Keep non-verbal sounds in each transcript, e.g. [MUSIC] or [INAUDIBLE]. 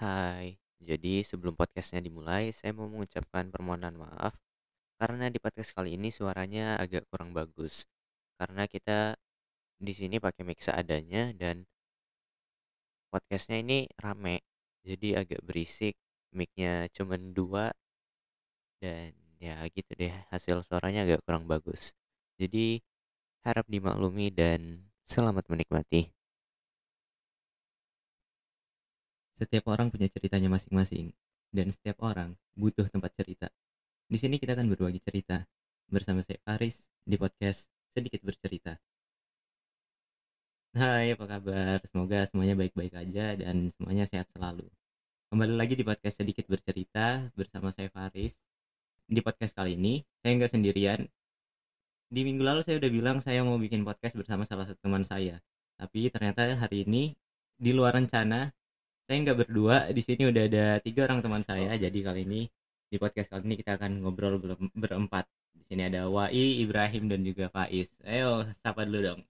Hai, jadi sebelum podcastnya dimulai, saya mau mengucapkan permohonan maaf karena di podcast kali ini suaranya agak kurang bagus. Karena kita di sini pakai mic seadanya dan podcastnya ini rame, jadi agak berisik. Mic-nya cuma dua dan ya gitu deh, hasil suaranya agak kurang bagus. Jadi harap dimaklumi dan selamat menikmati. Setiap orang punya ceritanya masing-masing, dan setiap orang butuh tempat cerita. Di sini kita akan berbagi cerita bersama saya Faris di podcast Sedikit Bercerita. Hai, apa kabar? Semoga semuanya baik-baik aja dan semuanya sehat selalu. Kembali lagi di podcast Sedikit Bercerita bersama saya Faris. Di podcast kali ini, saya nggak sendirian. Di minggu lalu saya udah bilang saya mau bikin podcast bersama salah satu teman saya. Tapi ternyata hari ini di luar rencana saya nggak berdua di sini udah ada tiga orang teman saya. Jadi kali ini di podcast kali ini kita akan ngobrol ber- berempat. Di sini ada Wai Ibrahim dan juga Faiz. Ayo sapa dulu dong.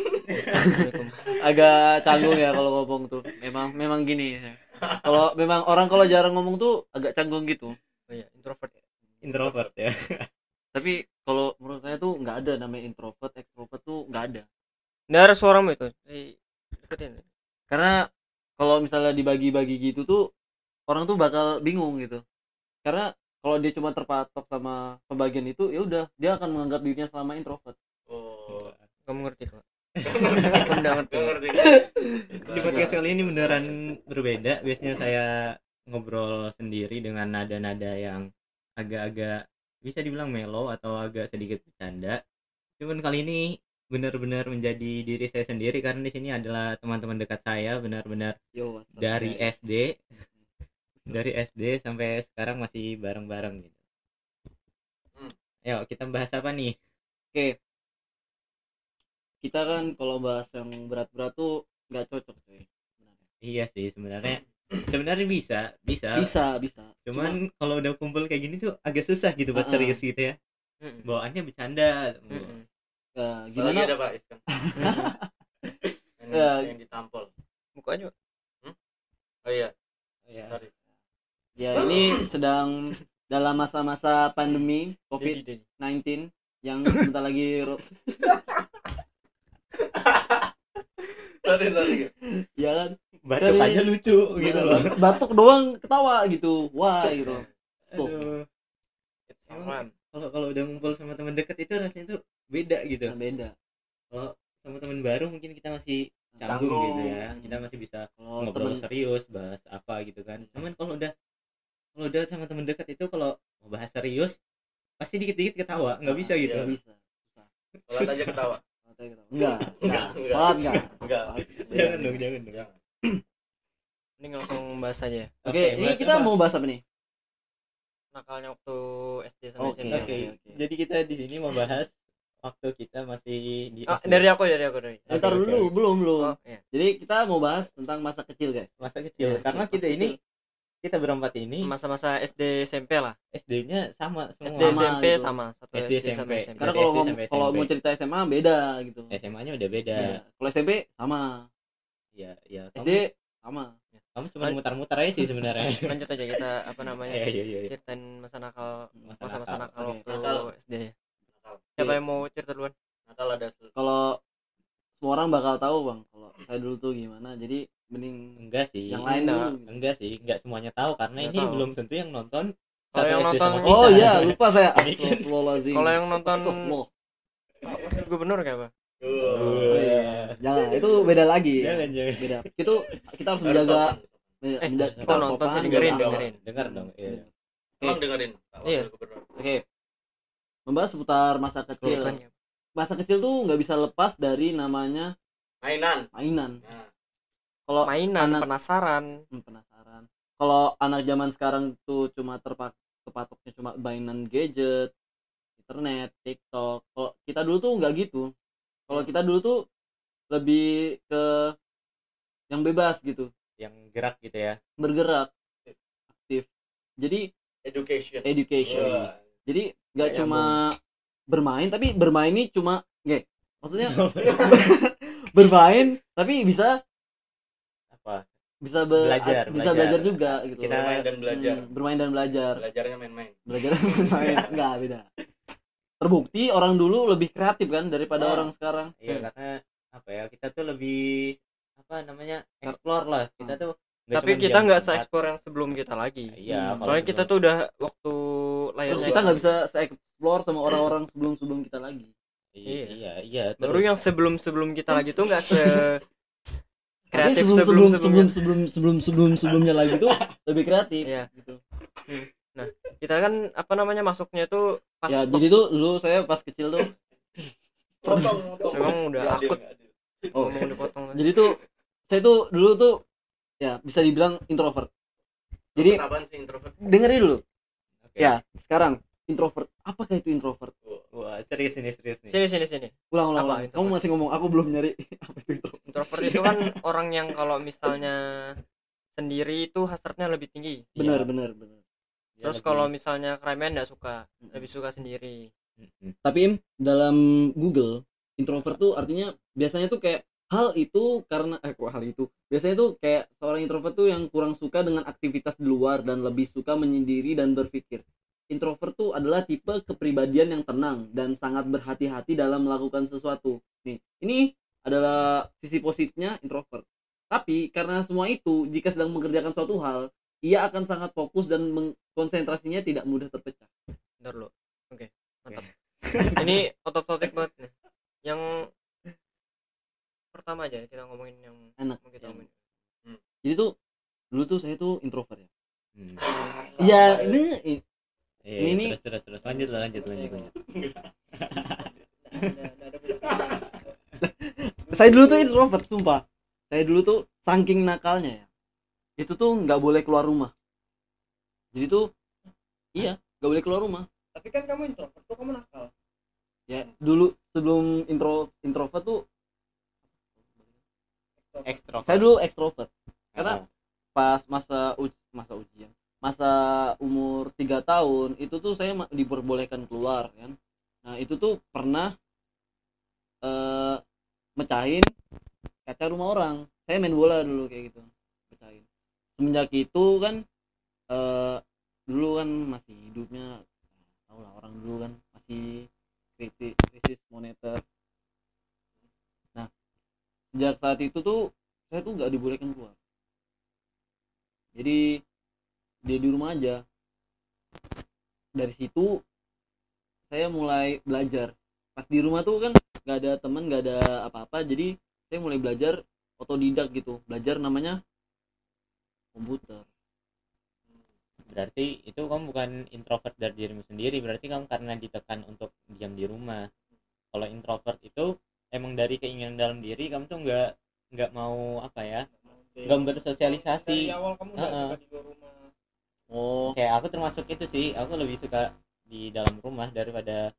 [LAUGHS] Agak canggung ya kalau ngomong tuh. Memang memang gini. Ya. kalau memang orang kalau jarang ngomong tuh agak canggung gitu. Oh iya, introvert ya. introvert. Ya tapi kalau menurut saya tuh nggak ada namanya introvert extrovert tuh nggak ada. Dengar suaramu itu. Eh, deketin. Karena kalau misalnya dibagi-bagi gitu tuh orang tuh bakal bingung gitu. Karena kalau dia cuma terpatok sama pembagian itu ya udah dia akan menganggap dirinya selama introvert. Oh, Kamu ngerti kok. Kamu nggak ngerti. [LAUGHS] [LAUGHS] di podcast kali ini beneran berbeda. Biasanya saya ngobrol sendiri dengan nada-nada yang agak-agak bisa dibilang mellow atau agak sedikit bercanda. Cuman kali ini benar-benar menjadi diri saya sendiri karena di sini adalah teman-teman dekat saya benar-benar dari guys? SD [LAUGHS] dari SD sampai sekarang masih bareng-bareng gitu. Hmm. Ayo kita bahas apa nih? oke kita kan kalau bahas yang berat-berat tuh nggak cocok cuy sebenarnya. Iya sih sebenarnya [CLEARS THROAT] sebenarnya bisa bisa. bisa bisa Cuman kalau udah kumpul kayak gini tuh agak susah gitu buat Uh-uh. serius gitu ya. Mm-mm. Bawaannya bercanda. Mm-mm. Nah, Gimana gimana ada Pak Iskan? [LAUGHS] yang, Ya. yang ditampol. Mukanya Oh iya, Ya. sorry. ya ini [LAUGHS] sedang dalam masa-masa pandemi Dedi, Dedi. COVID-19 yang sebentar lagi [LAUGHS] Sorry, sorry. ya kan Batuk Dari- aja lucu gitu loh. batuk doang ketawa gitu wah gitu so. Kalau kalau udah ngumpul sama teman dekat itu rasanya tuh beda gitu. nah, beda Kalau sama teman baru mungkin kita masih canggung, Canggung. gitu ya. Kita masih bisa kalau ngobrol temen serius bahas apa gitu kan cuman kalau udah kalau udah sama temen dekat itu kalau mau bahas serius pasti dikit-dikit ketawa nggak bisa gitu nggak bisa Sholat aja ketawa. enggak Enggak, enggak enggak. salat enggak Enggak. jangan dong jangan dong. [CLEARS THROAT] Ini langsung bahas aja oke ini bahas kita apa? mau bahas apa nih Nakalnya waktu SD sama Oke, SMP. oke oke, oke. jadi kita di sini mau bahas waktu kita masih di Ah, SD. dari aku dari aku dari. Oke, ntar oke, dulu oke. belum belum Oh, iya. jadi kita mau bahas tentang masa kecil guys masa kecil Iya, karena masa kita ini kecil. kita berempat ini Masa-masa SD SMP lah. SD-nya sama semua SD Sama SMP gitu. sama satu SD, SD, sama SMP. SMP. karena kalau SD kalau mau cerita SMA beda gitu SMA-nya udah beda Beda. kalau SMP sama ya ya SD kamu, sama kamu cuma mutar-mutar aja sih sebenarnya [LAUGHS] Lanjut aja kita apa namanya? iya iya iya Ceritain masa nakal Masa masa-masa nakal. nakal Oke. waktu. SD. Siapa yang mau cerita duluan? Nakal ada kalau semua orang bakal tahu bang kalau saya dulu tuh gimana jadi mending enggak sih yang lain Enggak. dulu enggak sih enggak semuanya tahu karena Enggak ini tahu. belum tentu yang nonton Kalau satu yang SD nonton- sama kita. oh iya lupa saya kan- Astagfirullahaladzim Kalau yang nonton Astagfirullah. Pak Gubernur kayak apa? Oh, iya. jangan itu beda lagi jangan jangan beda itu kita harus menjaga Eh, menja- kita nonton dengerin, menjaga dengerin. dengar dong iya. Tolong dengerin. Iya. Oke membahas seputar masa kecil Bukannya. masa kecil tuh nggak bisa lepas dari namanya Mainan. mainan Nah, kalau Mainan, anak penasaran. Hmm, penasaran kalau anak zaman sekarang tuh cuma terpak kepatoknya cuma mainan gadget internet tiktok kalau kita dulu tuh nggak gitu kalau Hmm. kita dulu tuh lebih ke yang bebas gitu yang gerak gitu ya bergerak aktif jadi education. education Wah. Jadi nggak Kayak cuma bermain tapi bermain ini cuma nggak maksudnya [LAUGHS] [LAUGHS] bermain tapi bisa apa? Bisa be- Belajar, bisa belajar. belajar juga gitu Kita- bermain dan belajar. Hmm, bermain dan belajar. Belajarnya main-main. Belajar dan bermain enggak [LAUGHS] beda. Terbukti orang dulu lebih kreatif kan daripada Ah. orang sekarang. Iya karena apa ya kita tuh lebih apa namanya explore lah. Kita tuh nggak tapi kita nggak se-explore yang sebelum kita lagi. Iya Hmm. soalnya kita tuh udah waktu layarnya terus kita nggak bisa explore sama orang-orang sebelum sebelum kita lagi. Iya iya, iya, iya baru yang sebelum sebelum kita lagi tuh nggak se [LAUGHS] kreatif sebelum sebelum sebelum sebelum sebelum sebelum sebelumnya lagi tuh lebih kreatif iya. gitu. Hmm. Nah kita kan apa namanya masuknya tuh pas ya jadi tuh dulu saya pas kecil tuh [LAUGHS] emang udah takut oh. Udah potong kan. jadi tuh saya tuh dulu tuh ya bisa dibilang introvert. Jadi sih introvert? dengerin dulu ya sekarang introvert. Apakah itu introvert? Wah serius ini serius nih sini sini sini ulang ulang, Apa ulang. introvert? kamu masih ngomong aku belum nyari. [LAUGHS] Apa itu introvert? Introvert itu kan orang yang kalau misalnya sendiri itu hasratnya lebih tinggi. Benar Iya. benar benar. Terus lebih- kalau misalnya keramaian nggak suka lebih suka sendiri. Mm-mm. tapi Im, dalam Google introvert tuh artinya biasanya tuh kayak hal itu karena eh hal itu? Biasanya tuh kayak seorang introvert tuh yang kurang suka dengan aktivitas di luar dan lebih suka menyendiri dan berpikir. Introvert tuh adalah tipe kepribadian yang tenang dan sangat berhati-hati dalam melakukan sesuatu. Nih ini adalah sisi positifnya introvert. Tapi karena semua itu jika sedang mengerjakan suatu hal ia akan sangat fokus dan konsentrasinya tidak mudah terpecah. Bentar lo oke mantap. [LAUGHS] Ini out of topic banget nih. Yang pertama aja kita ngomongin yang enak mau kita ya. ngomongin jadi tuh dulu tuh saya tuh introvert ya Hmm. Iya, ini Iya, Ini nih- terus terus terus lanjut lah, lanjut lanjut lanjut [LAUGHS] saya dulu tuh introvert sumpah. Saya dulu tuh saking nakalnya ya. Itu tuh nggak boleh keluar rumah. Jadi tuh iya, nggak boleh keluar rumah. tapi kan kamu introvert tuh kamu nakal Ya, dulu sebelum intro introvert tuh ekstrovert saya dulu ekstrovert. Oh. Karena pas masa uj- masa ujian, masa umur tiga tahun itu tuh saya diperbolehkan keluar kan. Nah, itu tuh pernah eh mecahin kaca rumah orang. Saya main bola dulu kayak gitu. Pecahin. Semenjak itu kan eh dulu kan masih hidupnya tau lah orang dulu kan masih krisis, krisis moneter. Sejak saat itu tuh saya tuh nggak dibolehkan keluar. Jadi dia di rumah aja. Dari situ saya mulai belajar. Pas di rumah tuh kan nggak ada teman, nggak ada apa-apa. Jadi saya mulai belajar otodidak gitu. Belajar namanya komputer. berarti itu kamu bukan introvert dari dirimu sendiri berarti kamu karena ditekan untuk diam di rumah kalau introvert itu emang dari keinginan dalam diri kamu tuh nggak nggak mau apa ya? Nggak bersosialisasi. Awal kamu nggak di luar rumah. Oh, kayak aku termasuk itu sih. Aku lebih suka di dalam rumah daripada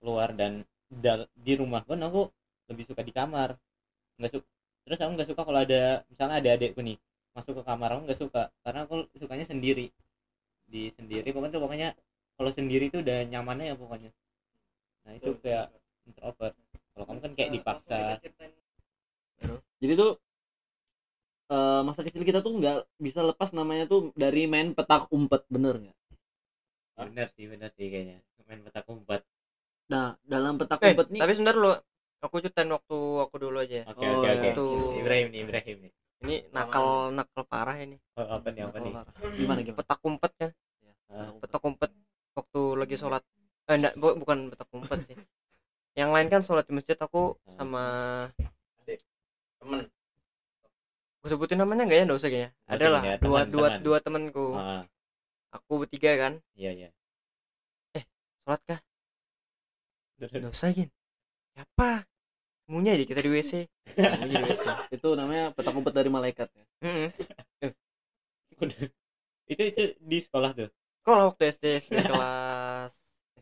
keluar dan dal- di rumah pun aku lebih suka di kamar. Nggak suka terus aku nggak suka kalau ada misalnya ada adekku nih masuk ke kamar aku nggak suka. Karena aku sukanya sendiri. Di sendiri pokoknya pokoknya kalau sendiri tuh udah nyamannya ya pokoknya. Nah itu kayak introvert kalau kamu kan kayak dipaksa. jadi tuh eh, masa kecil kita tuh nggak bisa lepas namanya tuh dari main petak umpet bener nggak? bener sih bener sih kayaknya. Main petak umpet. Nah dalam petak eh umpet nih tapi sebentar lo aku ceritain waktu aku dulu aja. Ya oke Oh, oke. oke itu. Ibrahim nih Ibrahim nih. ini nakal nakal parah ini. Oh, apa nih apa nih? Gimana gimana? petak umpet kan? Ah, petak umpet waktu lagi sholat. Eh enggak bu- bukan petak umpet sih yang lain kan sholat di masjid aku sama temen. Aku sebutin namanya enggak ya? Enggak usah kayaknya. Ada lah ya, dua teman, dua teman. dua temenku. Ah, aku bertiga kan. Iya iya. Sholat kah? Enggak usah gin. Siapa? Semuanya aja kita di WC [LAUGHS] semuanya di WC Itu namanya petak umpet dari malaikat ya. Udah. [LAUGHS] itu itu di sekolah tuh? Kalau waktu SD SD [LAUGHS] kelas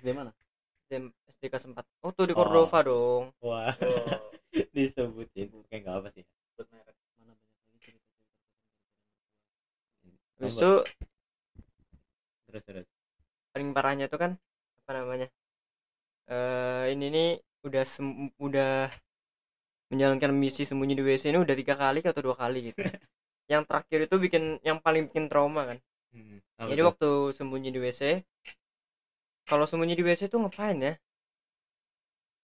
SD mana? SD, kelas 4 oh tuh di Oh. Cordova dong wah oh, [LAUGHS] disebutin kayak nggak apa sih sebut merek. Mana banyak lagi cerita-cerita. habis Coba. itu terus terus paling parahnya tuh kan apa namanya eh ini nih udah sem- udah menjalankan misi sembunyi di WC ini udah tiga kali atau dua kali gitu [LAUGHS] yang terakhir itu bikin yang paling bikin trauma kan Hmm, jadi tuh? waktu sembunyi di WC kalau sembunyi di WC itu ngapain ya?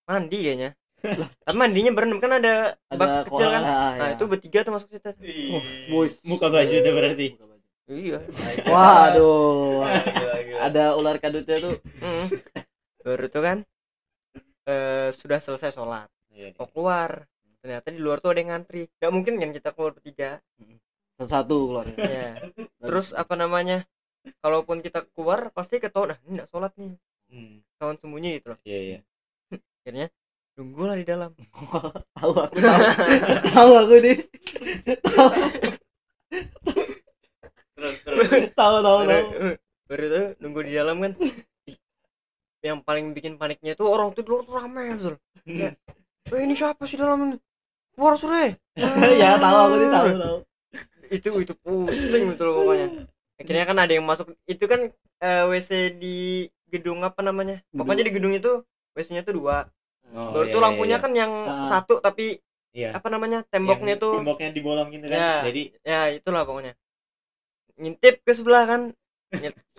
Mandi kayaknya. [LAUGHS] Tapi mandinya berendam kan ada bak kecil kan? ah, nah ya. itu bertiga tuh masuk situ. Oh, boys. Muka baju tuh berarti. Iya. [LAUGHS] Waduh. Ada ular kadutnya tuh. Mm. baru tuh kan eh, sudah selesai sholat. Iya, mau keluar. Ternyata di luar tuh ada yang ngantri. Nggak mungkin kan kita keluar bertiga. Satu keluarnya. Ya terus apa namanya kalaupun kita keluar pasti ketahuan nah ini nggak sholat nih. Hmm, kawan sembunyi gitu loh. Iya iya. Akhirnya tunggulah di dalam. [LAUGHS] Tahu aku tahu. [LAUGHS] Aku nih. Terus terus. Tahu tahu baru, tahu. baru tuh nunggu di dalam kan yang paling bikin paniknya tuh orang tuh di luar tuh rame betul Hmm. eh ini siapa sih dalam ini? Keluar sore [LAUGHS] ya tahu aku nih tahu tahu. Itu itu pusing betul pokoknya akhirnya kan ada yang masuk itu kan eh, WC di gedung apa namanya pokoknya di gedung itu WC-nya tuh dua Oh, baru iya, tuh iya, lampunya iya. kan yang Ah. satu tapi iya apa namanya temboknya Yang tuh temboknya dibolong gitu kan Ya. jadi ya itulah pokoknya ngintip ke sebelah kan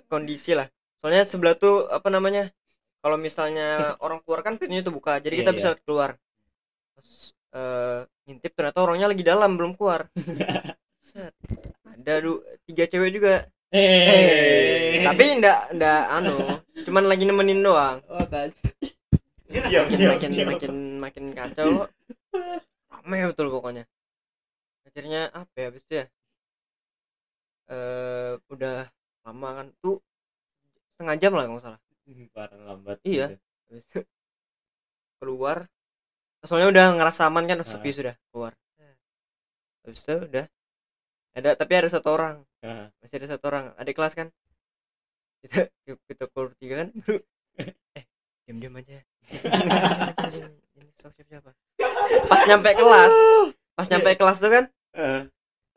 kondisi lah soalnya sebelah tuh apa namanya kalau misalnya [LAUGHS] orang keluar kan pintunya tuh buka jadi Iya, kita iya. bisa keluar Terus, eh, ngintip ternyata orangnya lagi dalam belum keluar. [LAUGHS] ada du- tiga cewek juga. Eh tapi ndak ndak anu cuman lagi nemenin doang. Oh Diam, makin diam, makin diam. makin makin kacau. Rame betul pokoknya. Akhirnya apa ya habis itu ya? Eh udah lama kan. Tuh setengah jam lah kalau nggak salah. Parah lambat Iya. gitu. habis itu keluar. Soalnya udah ngerasa aman kan oh, Ah. sepi sudah keluar. Habis itu udah ada tapi ada satu orang. Ah, masih ada satu orang. Adik kelas kan? Kita kita keluar tiga kan? Eh diam diam aja. Ini sok siapa siapa? Pas nyampe kelas. Pas nyampe kelas tuh kan? Eh,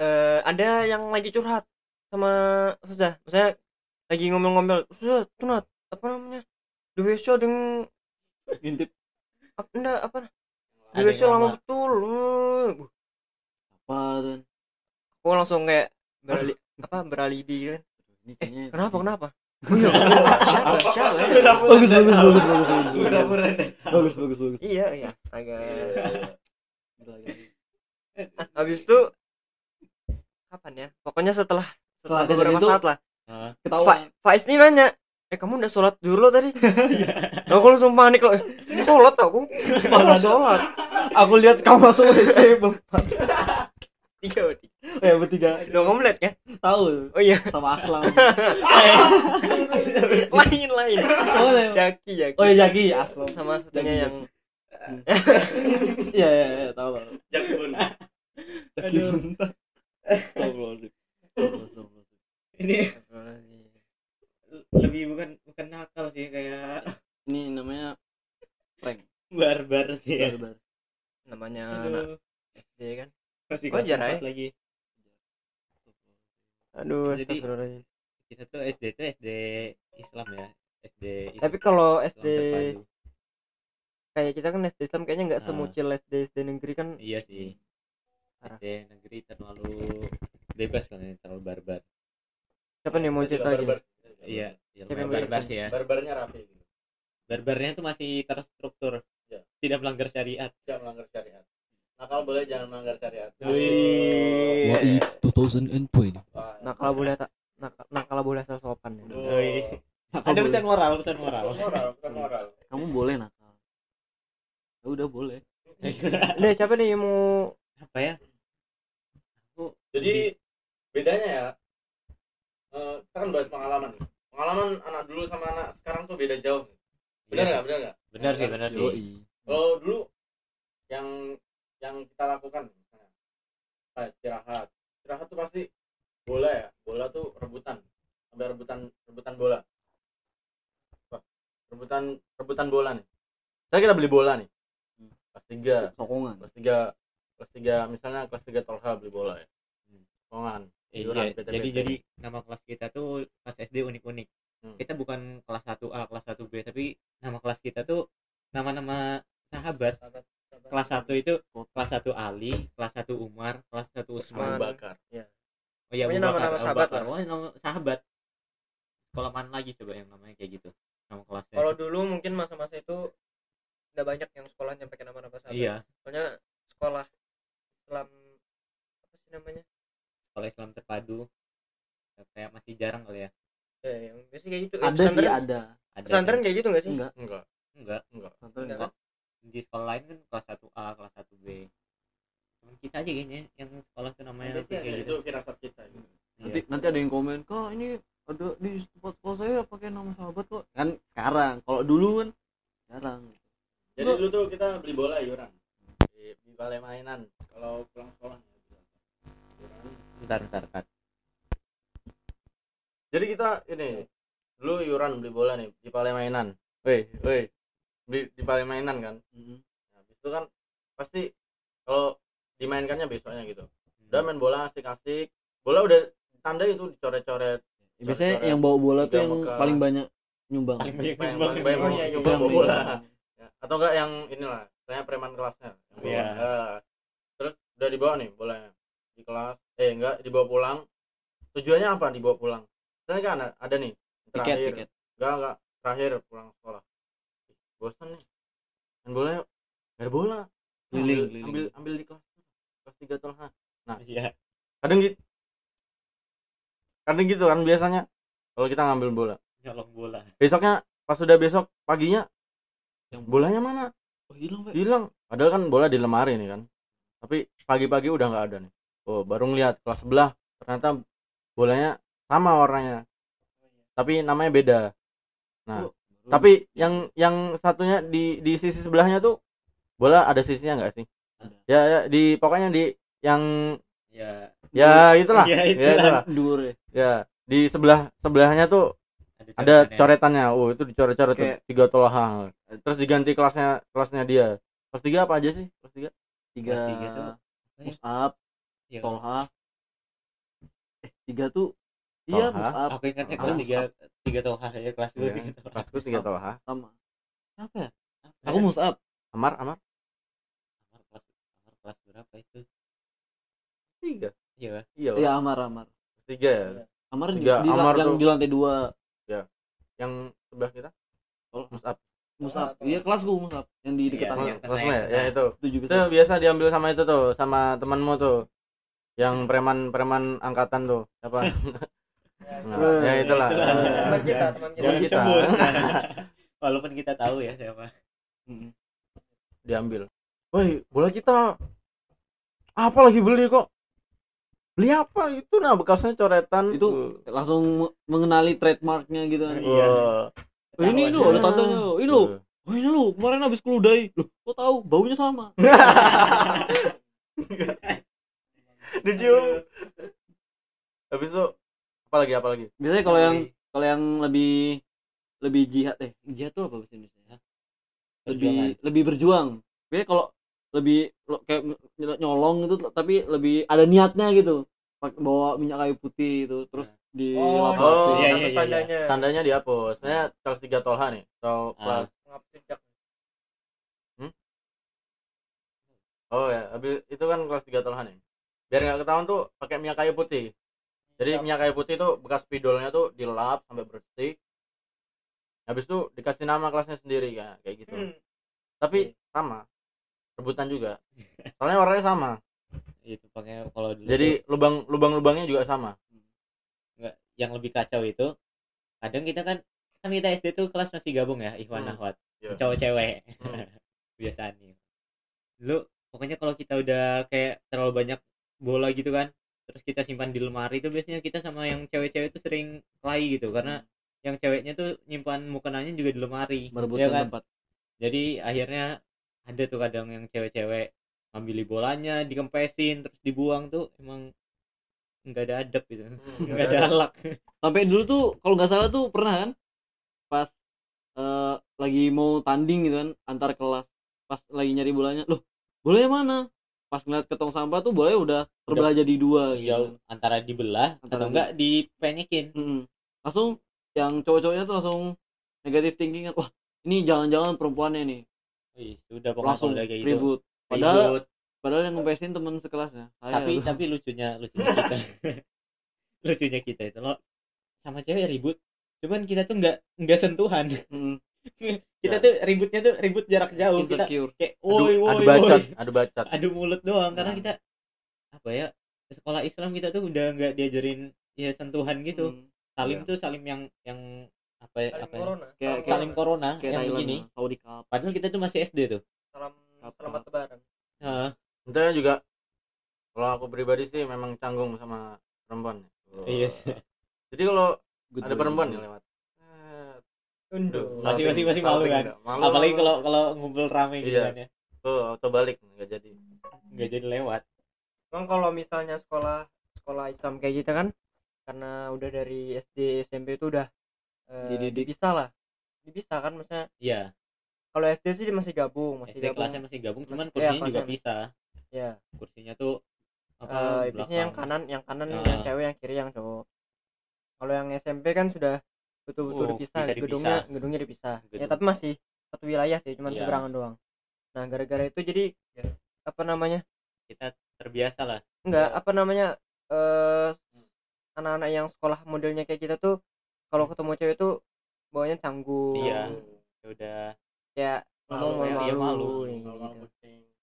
eh, ada yang lagi curhat sama Ustazah. Maksudnya lagi ngomel-ngomel Ustazah tuh Nat, apa namanya? Di WC ada yang ngintip. Apa enggak apa? Di Ada WC lama betul. Uh, apa tuh aku langsung kayak berali apa beralibi kan. Ini kayaknya kenapa [LAUGHS] kenapa? Iya siapa siapa ya? bagus bagus bagus bagus bagus bagus bagus. Bagus iya iya. Astaga. Ah, habis itu kapan ya? Pokoknya setelah setelah beberapa itu- saat lah. Ah, ketahuan. Fa Faiz nih nanya eh kamu udah sholat dulu tadi? [LAUGHS] Aku langsung panik loh eh, sholat aku? Aku sholat. aku lihat kamu masuk WC berempat tiga berarti. Oh ya bertiga. Kamu lihat kan tahu. Oh iya. Sama Aslam. [LAUGHS] Lain lain. Oh ya Jaki Jaki. Oh ya Jaki. Aslam. Sama satunya yang [LAUGHS] iya iya iya tahu Jaki pun Jaki. Astagfirullahaladzim. ini lebih bukan bukan nakal sih kayak ini namanya prank. Barbar sih ya. Barbar. Namanya anak SD kan masih Wajar, kelas ya? lagi aduh Jadi- kita tuh SD tuh SD Islam ya SD Islam, tapi kalau SD terpadu. kayak kita kan SD Islam kayaknya nggak Ah. semucil SD SD negeri kan iya sih Parah. SD negeri terlalu bebas kan ya, terlalu barbar siapa nih mau cerita lagi barbar iya ya, barbar sih ya barbarnya rapi gitu. barbarnya tuh masih terstruktur Ya. tidak melanggar syariat tidak melanggar syariat nakal boleh jangan melanggar syariat. Wih. WI 2020. Wah, nakal boleh tak? Nakal, nakal boleh asal sopan ya. Ada pesan moral pesan moral. Moral bukan moral. Kamu boleh nakal. Ya udah boleh. [LAUGHS] Udah siapa nih yang mau apa ya? Jadi bedanya ya eh, kita kan bahas pengalaman. Nih. pengalaman anak dulu sama anak sekarang tuh beda jauh. Benar Iya. nggak? Benar nggak? Benar sih benar sih. Kalau dulu yang yang kita lakukan misalnya. Kayak istirahat. Istirahat tuh pasti bola ya. Bola tuh rebutan. Sampai rebutan rebutan bola. Wah, rebutan rebutan bola nih. Saya kita beli bola nih. Hmm. kelas tiga. Sokongan. Kelas tiga kelas tiga misalnya kelas tiga Tolha beli bola ya. Pongan Iya, Iuran, jadi PT-PT. jadi nama kelas kita tuh kelas SD unik-unik. Hmm. Kita bukan kelas 1A, kelas 1B, tapi nama kelas kita tuh nama-nama sahabat. Kelas 1 itu kelas 1 Ali, kelas 1 Umar, kelas 1 Usman. Usman. bakar. Oh iya Pokoknya Abu Bakar, nama-nama Abu sahabat Bakar. oh nama sahabat. Sekolah mana lagi coba yang namanya kayak gitu? Nama kelasnya. Kalau dulu mungkin masa-masa itu nggak banyak yang sekolahnya pakai nama-nama sahabat. Iya. Soalnya sekolah Islam apa sih namanya? Sekolah Islam terpadu. Kayak masih jarang kali ya. Ya yang biasanya kayak gitu. Eh, ada sih ada. Ada pesantren kayak gitu nggak sih? Enggak. Enggak. Enggak. Enggak. Pesantren Enggak. enggak di sekolah lain kan kelas 1A kelas 1B Cuman kita aja kayaknya yang sekolah tuh namanya sih, kayak gitu. itu firasat kita gitu. nanti Iya. nanti ada yang komen kak ini ada di tempat sekolah saya pakai nama sahabat kok. Kan sekarang kalau dulu kan jarang. Jadi dulu tuh kita beli bola iuran di, di balai mainan kalau pulang sekolah. Ya, iuran. bentar bentar. Kat jadi kita ini dulu iuran beli bola nih di balai mainan. Weh weh beli di balai mainan kan nah, habis itu kan pasti kalau dimainkannya besoknya gitu. Udah main bola asik-asik. Bola udah tanda itu dicoret-coret. Ya, biasanya Coret-coret. yang bawa bola tuh yang paling banyak nyumbang. Paling banyak Paling- nyumbang. paling banyak iya, nyumbang. iya, yang bawa paling bola. nyumbang. Ya, atau enggak yang inilah saya preman kelasnya. Yang bawa. Iya. Nah, terus udah dibawa nih bolanya. Di kelas. Eh enggak dibawa pulang. Tujuannya apa dibawa pulang? Misalnya kan ada, ada nih tiket terakhir. tiket. Enggak enggak. Terakhir pulang sekolah bosan nih. Main bola yuk nggak ada bola. Keliling, ambil, keliling. ambil ambil di kelas kelas tiga tolha iya. kadang gitu kadang gitu kan biasanya kalau kita ngambil bola. Nyolong bola. Besoknya pas sudah besok paginya Yang- bolanya mana? Oh hilang pak. Hilang. Padahal kan bola di lemari nih kan. Tapi pagi-pagi udah nggak ada nih. Oh baru ngeliat kelas sebelah ternyata bolanya sama warnanya. Tapi namanya beda. Nah Oh. Tapi yang yang satunya di di sisi sebelahnya tuh bola ada sisinya nggak sih? Ada. ya, ya di pokoknya di yang ya ya itulah. Iya, ya itulah. itulah. Dur. Ya ya di sebelah sebelahnya tuh ada coretannya. coretannya. Oh itu dicoret-coret tuh. Tiga tolaha terus diganti kelasnya kelasnya dia. Kelas tiga apa aja sih? Kelas tiga? Tiga. Kelas tiga tuh musab Iya. tolha eh tiga tuh iya musab aku ingatnya kelas tiga tiga tolha ya kelas dua Iya. tiga tolha kelasku tiga tolaha sama. Siapa ya? Apa aku ya? musab amar amar? Amar kelas Amar kelas berapa itu? Tiga. Iya iya iya amar. Amar kelas tiga ya? Amar di, Tiga, di, Amar yang tuh. di lantai dua. Yang sebelah kita? Oh, musab musab iya kelasku musab yang di dekat Iya, tangga iya. kelasnya ya, ya itu itu. juga itu biasa diambil sama itu tuh sama temanmu tuh. Yang preman preman angkatan tuh. Apa [LAUGHS] Nah, ya itulah. Teman kita teman kita. Jangan kita. disebut [LAUGHS] walaupun kita tahu ya siapa. Mm. diambil. Woi bola kita apa lagi beli kok? Beli apa? Itu nah bekasnya coretan. Itu langsung me- mengenali trademarknya gitu kan. Iya. Oh, ini lo ada tandanya lo ini lo oh ini lo kemarin habis keludai. Lo kok tahu baunya sama. [LAUGHS] [LAUGHS] Dicium. Habis itu apa lagi apa lagi biasanya kalau yang kalau yang lebih lebih jihad eh jihad tuh apa bahasa Indonesia ya? lebih lebih berjuang. Biasanya kalau lebih lo- kayak ny- nyolong itu tapi lebih ada niatnya gitu. Pak- bawa minyak kayu putih itu terus di oh, lapak- Oh, iya, iya, iya, iya. tandanya. Tandanya dihapus. Saya kelas tiga tolha nih atau Ah. kelas jejak. oh ya habis itu kan kelas tiga tolha nih. Biar nggak ketahuan tuh pakai minyak kayu putih jadi minyak kayu putih tuh bekas spidolnya tuh dilap sampai bersih. Habis itu dikasih nama kelasnya sendiri kan kayak gitu. Hmm. tapi sama rebutan juga. [LAUGHS] Soalnya warnanya sama. Itu pakai kalau dulu jadi lubang lubang lubangnya juga sama. Nggak yang lebih kacau itu kadang kita kan kan kita SD tuh kelas masih gabung ya Ikhwan Hmm. Ahwat. Iya. cowok cewek. Hmm. [LAUGHS] biasanya lu pokoknya kalau kita udah kayak terlalu banyak bola gitu kan terus kita simpan di lemari itu biasanya kita sama yang cewek-cewek itu sering kelahi gitu. Karena yang ceweknya tuh nyimpan mukenanya juga di lemari ya kan? tempat. Jadi akhirnya ada tuh kadang yang cewek-cewek ngambil bolanya dikempesin terus dibuang tuh emang nggak ada adab gitu. [LAUGHS] Nggak ada alak. Sampai dulu tuh kalau nggak salah tuh pernah kan pas eh, lagi mau tanding gitu kan antar kelas pas lagi nyari bolanya loh bolanya mana pas ngeliat ke tong sampah tuh bolanya udah terbelah jadi dua gitu. Jauh antara dibelah Antara atau enggak dipenyekin. Mm-mm. langsung yang cowok-cowoknya tuh langsung negatif thinking wah ini jangan-jangan perempuannya nih. Wih, sudah pokoknya langsung udah kayak gitu. ribut. Padahal Ribut. padahal yang ngepesin temen sekelasnya saya tapi tapi lucunya lucunya [LAUGHS] kita. Lucunya kita itu loh sama cewek ribut cuman kita tuh nggak nggak sentuhan [LAUGHS] kita Ya. tuh ributnya tuh ribut jarak jauh kita kayak adu, woi woi adu bacot adu bacot adu mulut doang karena Nah. kita apa ya sekolah Islam kita tuh udah nggak diajarin ya sentuhan gitu Mm, salim Iya. tuh salim yang yang apa ya Saling apa ya? corona. Kayak- Salam salim corona kayak yang begini mah, Saudi Cup padahal kita tuh masih SD tuh Salam selamat lebaran. Heeh. Intinya juga kalau aku pribadi sih memang canggung sama perempuan iya jadi kalau Good ada perempuan nih lewat Unduh. Masih- masih- masih malu kan? nggak? Malu, apalagi kalau kalau ngumpul rame gitu Iya. kan ya tuh auto balik nggak jadi nggak jadi lewat Emang kalau misalnya sekolah sekolah Islam kayak gitu kan karena udah dari SD SMP itu udah eh, Dididik. bisa lah bisa kan maksudnya iya kalau SD sih masih gabung masih SD gabung kelasnya masih gabung cuman kursinya iya, juga kelasnya. pisah ya kursinya tuh apa Eh, biasanya yang kanan yang kanan Ah. yang cewek yang kiri yang cowok kalau yang SMP kan sudah betul-betul Oh, dipisah bisa gedungnya dipisah. gedungnya dipisah ya Gedung. tapi masih satu wilayah sih cuman Iya. seberangan doang nah gara-gara itu jadi ya, apa namanya kita terbiasa lah enggak apa namanya eh anak-anak yang sekolah modelnya kayak kita tuh kalau ketemu cewek tuh bawanya canggung Iya. Ya udah ngomong Malu, malu, iya, malu. malu, Malu, gitu. malu.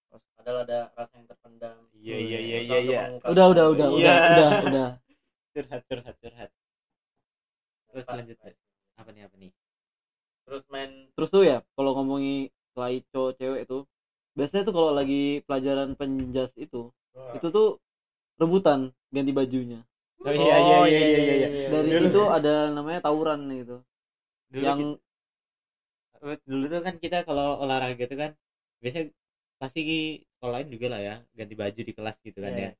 Terus padahal ada rasa yang terpendam Iya, iya, iya, iya, untuk iya. udah udah udah Iya. udah udah udah [LAUGHS] curhat curhat curhat terus selanjutnya apa nih apa nih? Terus main terus tuh ya kalau ngomongin selain cowok cewek tuh biasanya tuh kalau lagi pelajaran penjas itu itu tuh rebutan ganti bajunya. Oh iya iya Oh, iya iya iya dari Dulu- situ [LAUGHS] ada namanya tawuran gitu. Dulu yang kita- dulu tuh kan kita kalau olahraga tuh kan biasanya pasti sekolah lain juga lah ya ganti baju di kelas gitu kan Iya. ya.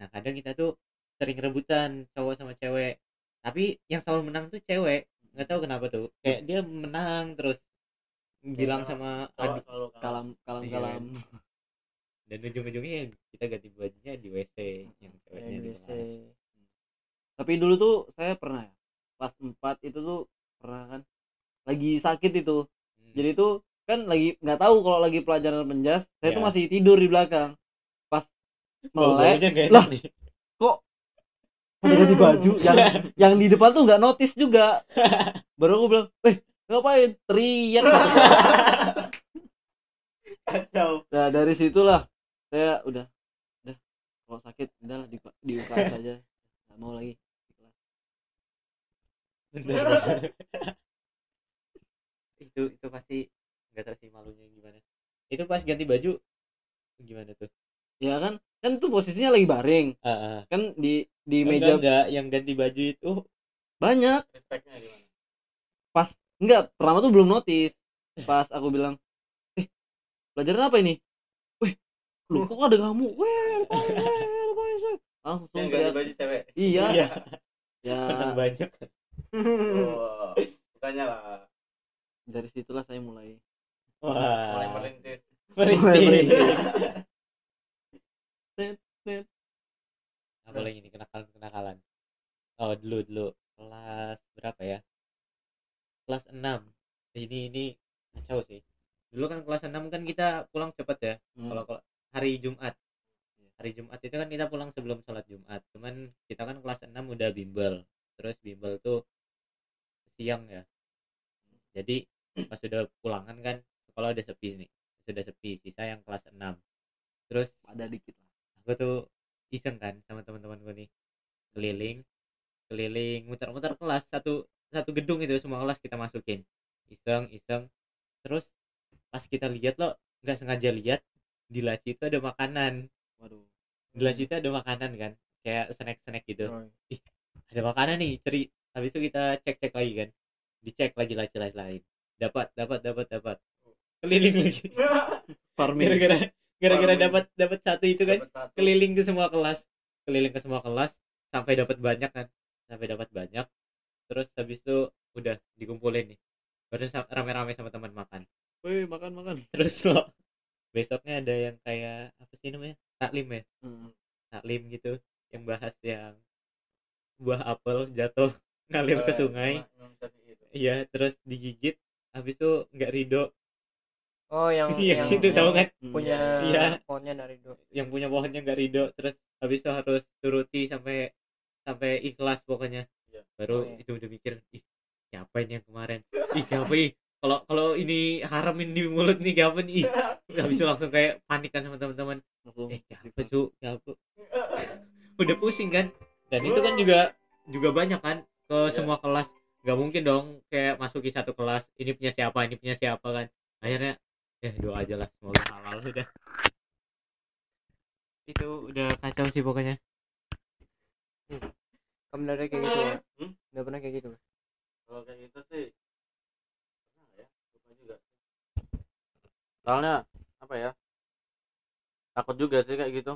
Nah kadang kita tuh sering rebutan cowok sama cewek tapi yang selalu menang tuh cewek nggak tahu kenapa tuh kayak dia menang terus bilang sama adik kalam kalam Iya. kalam [LAUGHS] dan ujung-ujungnya kita ganti bajunya di WC yang ceweknya di NBC. kelas tapi dulu tuh saya pernah ya kelas 4 itu tuh pernah kan lagi sakit itu Hmm. jadi tuh kan lagi nggak tahu kalau lagi pelajaran penjas saya tuh Ya. masih tidur di belakang pas melek enak Lah. nih. Udah ganti baju yang [LAUGHS] yang di depan tuh nggak notice juga. Baru aku bilang eh ngapain? Teriak. Kacau. Nah dari situlah saya udah udah kalau sakit udah di di UKS aja. Nggak mau lagi. Itu itu pasti nggak tahu sih malunya gimana. Itu pas ganti baju gimana tuh? Ya kan kan tuh posisinya lagi baring. Ah, ah. kan di di enggak, meja enggak yang ganti baju itu banyak. Respectnya gimana? Pas enggak pertama tuh belum notice. Pas aku bilang eh pelajaran apa ini? Weh lu kok ada kamu? Weh ngapain, weh, ngapain, weh?" langsung yang ganti baju cewek. Iya. Iya. Ya. Menang banyak. Oh, bukannya lah. Dari situlah saya mulai wah. Mulai merintis. Merintis. [LAUGHS] apa lagi nih kenakalan kenakalan. Oh dulu dulu. Kelas berapa ya? Kelas 6 ini ini kacau sih. Dulu kan kelas 6 kan kita pulang cepet ya. Hmm. kalau kalau hari Jumat. Hari Jumat itu kan kita pulang sebelum sholat Jumat. Cuman kita kan kelas 6 udah bimbel. Terus bimbel tuh siang ya. Jadi pas sudah pulangan kan sekolah udah sepi nih. Sudah sepi sisa yang kelas 6 terus ada dikit lah aku tuh iseng kan sama teman-temanku nih keliling keliling muter-muter kelas satu satu gedung itu semua kelas kita masukin. Iseng iseng. Terus pas kita lihat lo nggak sengaja lihat di laci itu ada makanan. Waduh. Di laci itu ada makanan kan kayak snack snack gitu Oh, ada makanan nih ceri. Habis itu kita cek cek lagi kan dicek lagi laci laci lain dapat dapat dapat. Dapat keliling lagi. [LAUGHS] Farming. Gara-gara gara-gara dapat dapat satu itu kan? satu. keliling ke semua kelas. Keliling ke semua kelas sampai dapat banyak kan? Sampai dapat banyak. Terus habis itu udah dikumpulin nih. Baru rame-rame sama teman makan. Weh makan makan. Terus [LAUGHS] lo besoknya ada yang kayak apa sih namanya? Taklim ya? Hmm. taklim gitu yang bahas yang buah apel jatuh ngalir ke Eh, sungai. iya terus digigit habis itu nggak ridho oh yang Iya, yang, itu yang tahu kan? punya Iya. pohonnya dari do yang punya pohonnya nggak ridho terus habis itu harus turuti sampai sampai ikhlas pokoknya. Iya. baru Oh, iya. itu udah mikir ih siapa ini yang kemarin? Ih siapa ih kalau kalau ini haram ini di mulut nih siapa nih? Ih. Habis itu langsung kayak panik kan sama teman-teman. Eh siapa cu siapa? Udah pusing kan? Dan itu kan juga juga banyak kan ke Iya. semua kelas. Nggak mungkin dong kayak masuki satu kelas ini punya siapa ini punya siapa kan. Akhirnya ya doa aja lah semoga halal sudah. Itu udah kacau sih pokoknya. Kamu udah kayak gitu ya Hmm? udah pernah kayak gitu kalau kayak gitu sih pernah ya lupa juga. Soalnya apa ya takut juga sih kayak gitu.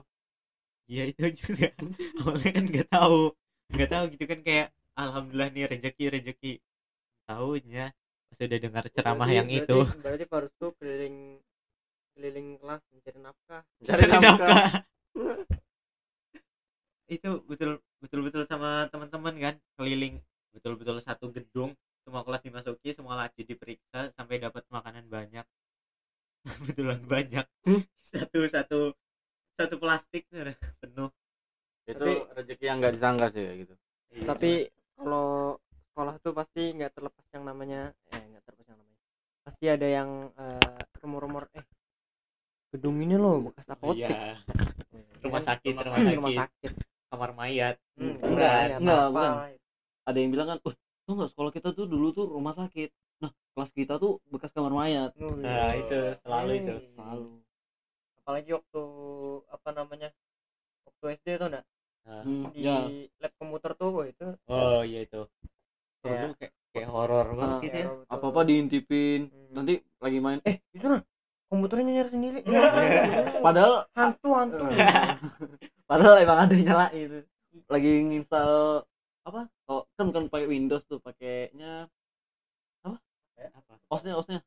Iya [LAUGHS] itu juga. Awalnya kan nggak tahu. Nggak tahu gitu kan kayak alhamdulillah nih rezeki rezeki. Tahunya pas udah dengar ceramah Berarti- yang berarti- itu. berarti harus tuh keliling keliling kelas mencari nafkah. [LAUGHS] Cari nafkah. [LAUGHS] itu betul betul betul sama teman-teman kan keliling. Betul betul satu gedung semua kelas dimasuki semua laci diperiksa sampai dapat makanan banyak. [LAUGHS] Betulan banyak. Satu satu satu plastik penuh. Itu Tapi- rezeki yang nggak disangka sih gitu. Iya, tapi kalau sekolah tuh pasti nggak terlepas yang namanya eh nggak terlepas yang namanya. Pasti ada yang eh, rumor-rumor eh gedung ini loh bekas cuma- apotek. iya. [LAUGHS] rumah Kan? sakit Rumah rumah sakit. rumah sakit. Kamar mayat. Hmm, Enggak, ya, enggak, apa bukan. ada yang bilang kan wah tau nggak sekolah kita tuh dulu tuh rumah sakit. Nah kelas kita tuh bekas kamar mayat. Hmm. nah itu selalu itu. Hmm. selalu. Apalagi waktu apa namanya waktu SD tuh enggak Nah, Hmm, di ya. lab komputer tuh itu oh iya itu Kayak- Dulu kayak kayak horor banget Ah, gitu ya apa apa diintipin Hmm. nanti lagi main. Eh itu nah komputernya nyari sendiri. Padahal hantu hantu. [LAUGHS] Padahal emang ada yang nyalain. Lagi nginstal apa? Oh kan bukan pakai Windows tuh pakainya apa? OS-nya OS-nya.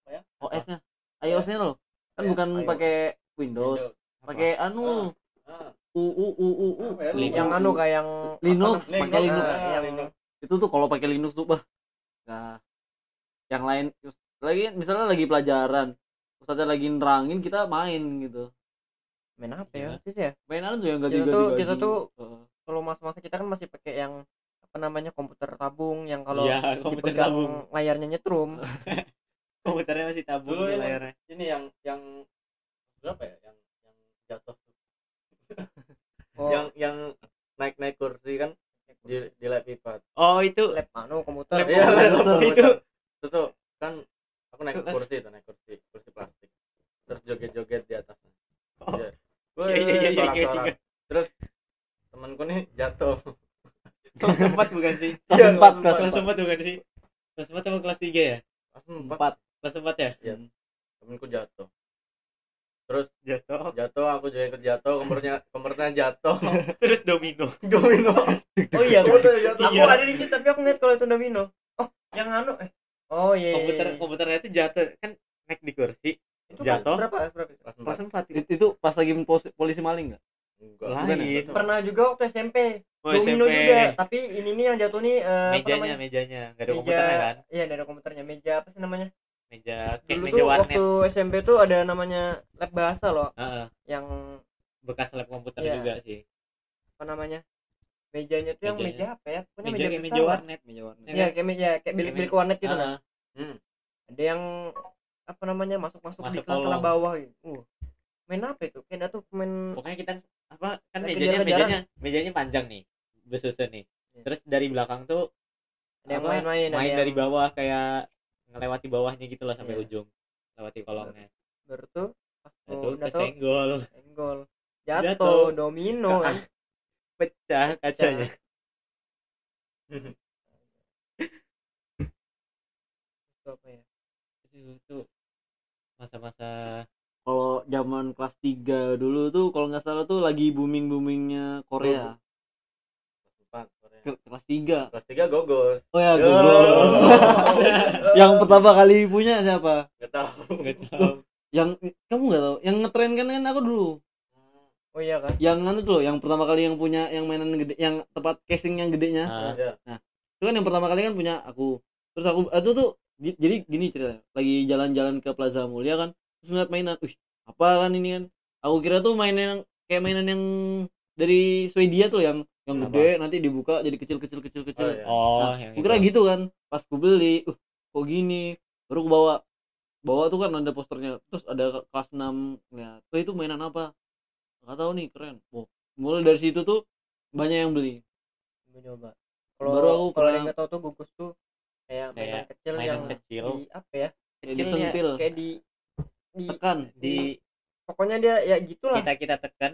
Apa ya? OS-nya iOS-nya loh. Kan Ya, bukan iOS. pakai Windows pakai anu. Ah, u u u u u. Ya, yang anu kayak yang Linux, pakai? Linux. Itu tuh kalau pakai Linux tuh bah nah yang lain lagi misalnya lagi pelajaran ustaznya lagi nerangin kita main gitu. Main apa Iya. ya itu ya? Mainan tuh yang Kita ganti tuh- kita tuh- kalau masa-masa kita kan masih pakai yang apa namanya komputer tabung yang kalau iya komputer dipegang tabung. layarnya nyetrum. [LAUGHS] Komputernya masih tabung Dulu di yang- layarnya. ini yang yang berapa ya? Yang yang jatuh [LAUGHS] oh, yang yang naik naik kursi kan di di lab iPad oh itu lab anu komputer Lab Iya, komputer. lab komputer. Itu. itu tuh kan aku naik Kelas. kursi itu naik kursi kursi plastik terus joget-joget di atasnya Oh. [LAUGHS] Iya. Iya, iya, iya, iya, iya. terus temanku nih jatuh [LAUGHS] kelas empat bukan sih kelas Iya, empat kelas kelas kelas empat bukan sih kelas empat sama kelas tiga ya pas empat empat kelas empat ya Iya. temanku jatuh terus jatuh. jatuh aku juga ikut jatuh kompornya kompornya jatuh. [LAUGHS] Terus domino. Domino. Oh iya kompornya jatuh. Aku Iya. ada di situ tapi aku ngeliat kalau itu domino. Oh yang anu eh. Oh iya iya, komputer iya. komputernya itu jatuh. Kan naik di kursi. Itu jatuh. berapa? Kelas berapa? Empat kelas empat. itu itu, itu pas lagi polisi maling nggak? Enggak. Lain. Pernah juga waktu SMP oh, domino SMP. juga. Tapi ini nih yang jatuh nih eh, apa mejanya namanya? mejanya. Nggak ada meja. komputernya kan? Iya nggak ada komputernya. Meja apa sih namanya meja kayak dulu meja tuh warnet waktu SMP tuh ada namanya lab bahasa loh Heeh, yang bekas lab komputer Iya. juga sih apa namanya mejanya tuh yang meja apa ya pokoknya meja meja, kayak meja warnet meja warna Ya Iya kan? kayak meja kayak bilik-bilik warnet gitu kan. Heeh. Hmm. Ada yang apa namanya masuk-masuk di sela-sela kolong. bawah gitu. Uh. Main apa itu? Kayak tuh main pokoknya kita apa kan Kayak mejanya mejanya mejanya panjang nih besusun nih Iya. terus dari belakang tuh ada yang main-main, main yang dari bawah kayak ngelewati bawahnya gitu lah sampai Iya. ujung lewati kolongnya baru tuh pas udah tuh kesenggol senggol jatuh, Jatuh. domino kan. pecah kacanya [LAUGHS] Itu apa ya? itu masa-masa kalau zaman kelas 3 dulu tuh kalau nggak salah tuh lagi booming boomingnya Korea kelas empat Korea. Ke- kelas 3 kelas tiga gogos. Oh ya. Gogos. [LAUGHS] Yang pertama kali punya siapa? Nggak tahu nggak tahu. yang kamu nggak tahu? Yang ngetren kan kan aku dulu. Oh iya kan? yang anu tuh loh yang pertama kali yang punya yang mainan gede yang tempat casing yang gedenya. Nah, Iya. itu kan yang pertama kali kan punya aku. Terus aku itu tuh di- jadi gini ceritanya. Lagi jalan-jalan ke Plaza Mulia kan terus ngeliat mainan. Wih apa kan ini kan? Aku kira tuh mainan yang kayak mainan yang dari Swedia tuh yang yang Apa? gede nanti dibuka jadi kecil kecil kecil kecil. Oh, iya. oh Nah, yang Gua kira itu. gitu kan pas ku beli uh kok gini? Baru ku bawa. Bawa tuh kan ada posternya terus ada kelas 6 lihat tuh itu mainan apa? Nggak tahu nih keren. Oh mulai dari situ tuh banyak yang beli. Gua coba Baru kalau aku kalau yang nggak tahu tuh gugus tuh kayak mainan Kayak kecil mainan yang kecil. di apa ya? Kayak Kecil ya, disentil kayak di di tekan. di pokoknya dia ya gitulah. Kita kita tekan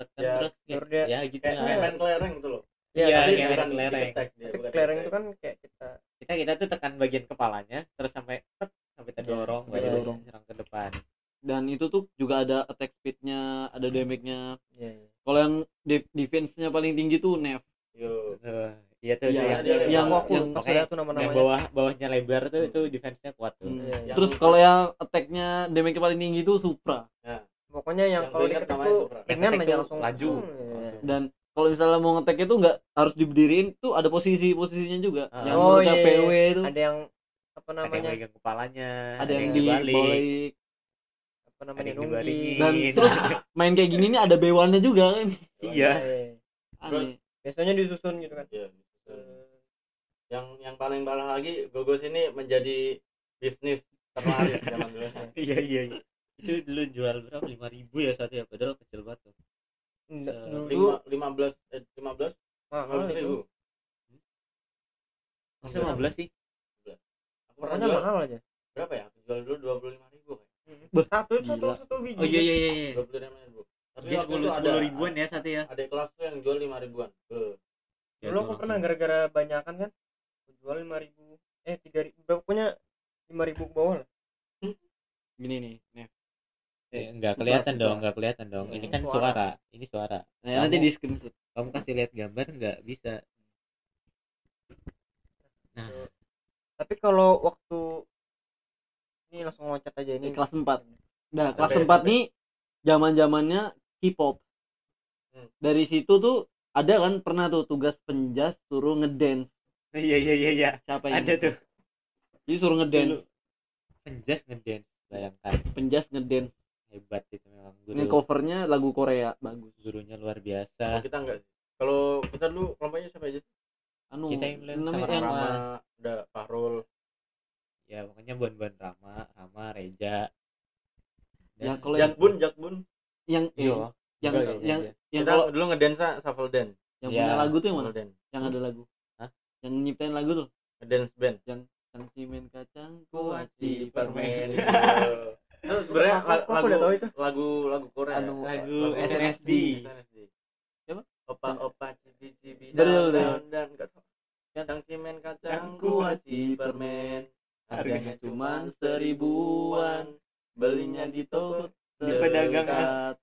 tekan Ya, terus ya, dia- ya gitu kayak lah. main kelereng gitu loh ya Iya, tapi, kayak bukan main kelereng. diketek dia, bukan kelereng itu kan kayak kita kita kita tuh tekan bagian kepalanya terus sampai tek, sampai terdorong Iya, baru terdorong. serang ke depan dan itu tuh juga ada attack speednya ada damage-nya ya, ya. kalau yang de- defense-nya paling tinggi tuh Nev Yo. Tuh, iya tuh tuh yang, dia lebar. yang Aku- yang sudah tuh yang nama-namanya bawah bawahnya lebar tuh itu defense-nya kuat tuh Hmm. Iya. terus kalau yang attack-nya damage-nya paling tinggi tuh Supra pokoknya yang Yang kalau namanya tuh Yang aja langsung laju. Hmm, iya. Langsung. dan kalau misalnya mau ngetek itu nggak harus diberdiriin tuh ada posisi posisinya juga. Ah. yang Oh, iya, PW itu. Ada yang apa ada yang namanya? megang kepalanya ada yang dibalik. dibalik. Apa namanya yang nunggi dibaringin. dan terus main kayak gini nih ada bewannya juga kan? Iya. Aneh. Biasanya disusun gitu kan? Iya. yang yang paling parah lagi gogos ini menjadi bisnis terlaris [LAUGHS] zaman dulu iya iya iya. Itu dulu jual berapa? lima ribu ya satu ya padahal kecil banget tuh. Lima lima belas eh, lima belas? Mahal lima itu ribu. Masa lima belas sih? Aku pernah jual. mahal aja. Berapa ya? Aku jual dulu dua puluh lima ribu satu satu Gila. satu biji. Oh iya iya iya iya. dua puluh lima ribu. Tapi sepuluh itu ada sepuluh ribuan ya satu ya? adik kelas tuh yang jual lima ribuan. Ya, dulu tuh aku pernah gara-gara banyakan kan? Aku jual lima ribu eh tiga ribu pokoknya lima ribu ke bawah lah. Gini nih Nev Eh, enggak kelihatan Supra. dong enggak kelihatan dong. Iya, ini kan suara. suara. Ini suara. Nah, nanti Kamu- di screenshot kamu kasih lihat gambar nggak? Bisa. Nah. Tapi kalau waktu ini langsung loncat aja Ini. Ini kelas 4 nah SMP, kelas 4 SMP. nih zaman zamannya K-pop. Hmm. dari situ tuh ada kan pernah tuh tugas penjas suruh ngedance. Iya iya iya iya. Siapa yang ada tuh. Jadi suruh ngedance. Penjas ngedance bayangkan. Penjas ngedance hebat itu memang ini guru covernya lagu Korea bagus. Gurunya luar kalau biasa kita enggak sih. kalau kita dulu kelompoknya siapa aja anu Kita yang lain namanya sama yang Rama. Ada Fahrul. Ya pokoknya buan buan Rama Rama Reja. Ya, Dan- kalau yang Jakbun. Jakbun yang iya. yang Enggak, yang iya. yang kita kalau dulu ngedance shuffle dance. yang Iya. punya lagu tuh yang mana? Dance. Yang ada lagu. Hah? yang nyiptain lagu tuh? Ngedance band. Yang cimen kacang Kuaci kuaci permen [LAUGHS] itu sebenarnya Aku- la- aku lagu udah tahu itu. lagu lagu Korea Anu, lagu Lagu SNSD. SNSD. Siapa? opa opa cibi cibi dan dan kacang cimen kacang kuaci permen harganya cuma seribuan belinya di toko Di pedagang.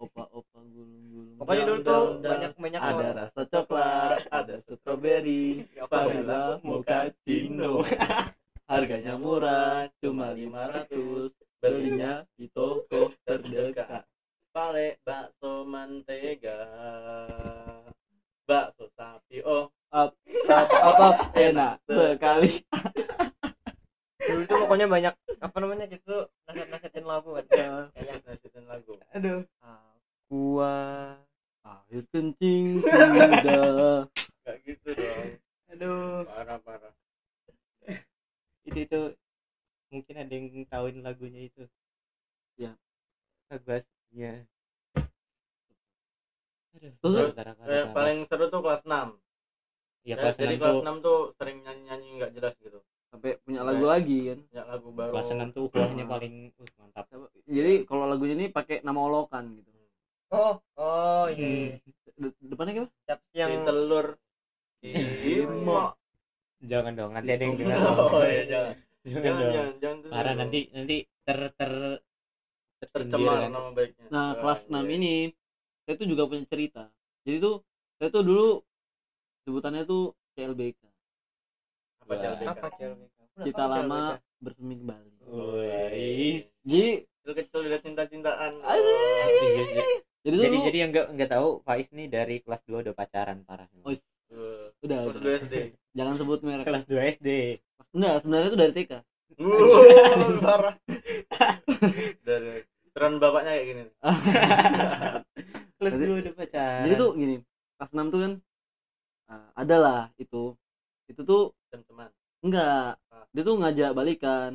opa-opa gulung-gulung pokoknya dulu tuh banyak banyak ada orang. rasa coklat [LAUGHS] ada strawberry vanilla mochaccino [LAUGHS] harganya murah cuma 500 belinya di toko terdekat pale bakso mantega. Bakso sapi oh up up up, up enak sekali. Dulu tuh pokoknya banyak apa namanya gitu nasihat nasihatin lagu kan? Kayak nasihatin lagu. Aduh. Gua air kencing [LAUGHS] sudah. Nggak gitu dong. Aduh. Parah parah itu itu mungkin ada yang tahuin lagunya itu. Ya. lagu aslinya aduh Terus, eh, paling seru tuh kelas 6 ya kelas jadi 6 kelas tuh 6 tuh sering nyanyi nyanyi nggak jelas gitu. Sampai punya lagu lagi kan? punya lagu baru. kelas 6 tuh ukurannya [CLEARS THROAT] paling uh, mantap. Jadi kalau lagunya ini pakai nama olokan gitu. Oh oh ini De- depannya gimana yang si yang telur. [LAUGHS] Imo. Jangan dong nanti ada yang dengar [LAUGHS] oh iya jangan. Jangan jangan dong. jangan jangan tuh. Parah dong. nanti nanti ter ter tercemar kan. nama baiknya. Nah Oh, kelas 6 iya. ini saya tuh juga punya cerita. Jadi tuh saya tuh dulu sebutannya tuh CLBK apa Wah. CLBK apa CLBK cita lama bersemi kembali. Wih. jadi kecil kecil udah cinta cintaan Iya, Iya, iya. jadi jadi yang nggak nggak tahu Faiz nih dari kelas 2 udah pacaran parah. Oh, udah, kelas dua SD [LAUGHS] jangan sebut merek. Kelas 2 SD enggak sebenarnya tuh dari TK. [LAUGHS] Parah. Dari peran bapaknya kayak gini. [LAUGHS] Kelas dua udah pacaran. jadi tuh gini kelas 6 tuh kan uh, ada lah itu itu tuh teman enggak dia tuh ngajak balikan.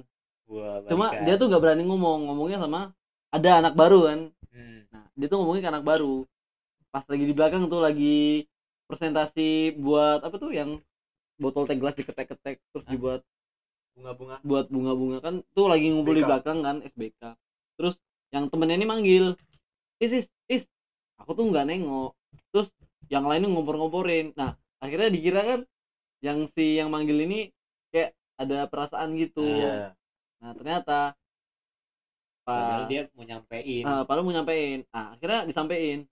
Wah, cuma dia tuh nggak berani ngomong ngomongnya sama ada anak baru kan. Hmm. nah dia tuh ngomongnya ke anak baru. Pas lagi di belakang tuh lagi presentasi buat apa tuh yang botol teh gelas diketek-ketek terus Hah? dibuat bunga-bunga? buat bunga-bunga. Kan tuh lagi ngumpul di SBK. belakang kan SBK terus yang temennya ini manggil is is is. Aku tuh nggak nengok. Terus yang lainnya ngompor-ngomporin. Nah akhirnya dikira kan yang si yang manggil ini kayak ada perasaan gitu. Iya. Nah ternyata Padahal pas dia mau nyampein. Ah, padahal mau nyampein. Nah akhirnya disampein.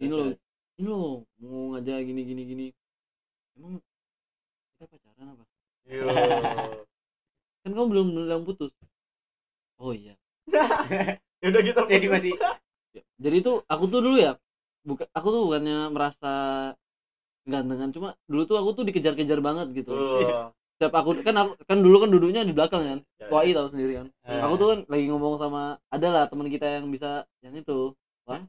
Ini loh. Ini loh mau ngajak gini gini gini emang kita pacaran apa Yo. [LAUGHS] kan kamu belum bilang putus oh iya [LAUGHS] Ya udah kita jadi putus. masih Ya, jadi itu aku tuh dulu ya bukan aku tuh bukannya merasa gantengan cuma dulu tuh aku tuh dikejar-kejar banget gitu Oh. setiap aku kan aku kan dulu kan duduknya di belakang kan Ya, Wai ya. tahu sendiri kan Ah. aku tuh kan lagi ngomong sama ada lah teman kita yang bisa yang itu Wah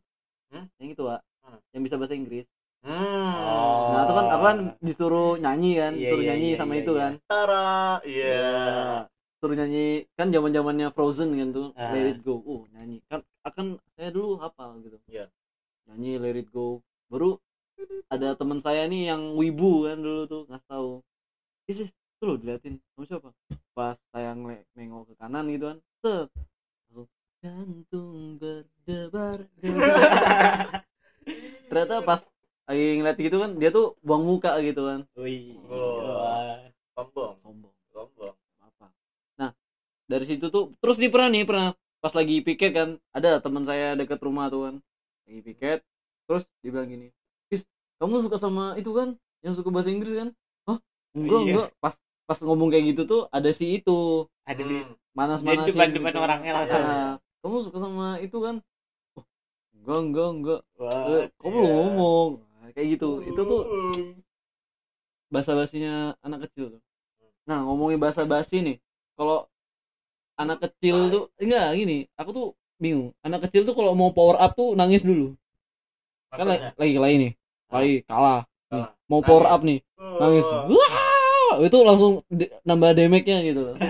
Hmm? yang itu Mana? Yang bisa bahasa Inggris Hmm. Oh. nah itu kan aku kan disuruh nyanyi kan Iya, suruh iya, nyanyi iya, sama iya, itu iya. kan Tara. Iya. suruh nyanyi kan zaman zamannya Frozen kan tuh Ah. Let It Go oh nyanyi kan akan saya dulu hafal gitu Iya. nyanyi Let It Go baru ada teman saya nih yang wibu kan dulu tuh nggak tahu isi tuh lo diliatin kamu siapa pas saya nengok ke kanan gitu kan set langsung jantung berdebar [LAUGHS] ternyata pas lagi ngeliat gitu kan dia tuh buang muka gitu kan Wih, Oh. Sombong. sombong Sombong. apa nah dari situ tuh terus dia pernah nih pernah pas lagi piket kan ada teman saya deket rumah tuh kan lagi piket terus dia bilang gini is kamu suka sama itu kan yang suka bahasa Inggris kan Hah enggak Iya. enggak pas pas ngomong kayak gitu tuh ada si itu ada sih Hmm. manas Jadi manasin depan-depan orangnya langsung. kamu suka sama itu kan enggak enggak enggak Wah, Eh, kamu iya. belum ngomong Nah, kayak gitu itu tuh Hmm. bahasa basinya anak kecil tuh. Nah ngomongin bahasa basi nih, kalau anak kecil tuh enggak gini, aku tuh bingung. Anak kecil tuh kalau mau power up tuh nangis dulu. Kan Maksudnya? lagi lagi nih, lagi kalah. Nih, mau power Nangis. up nih, nangis. Oh. Wah, itu langsung nambah damage-nya gitu loh. [LAUGHS]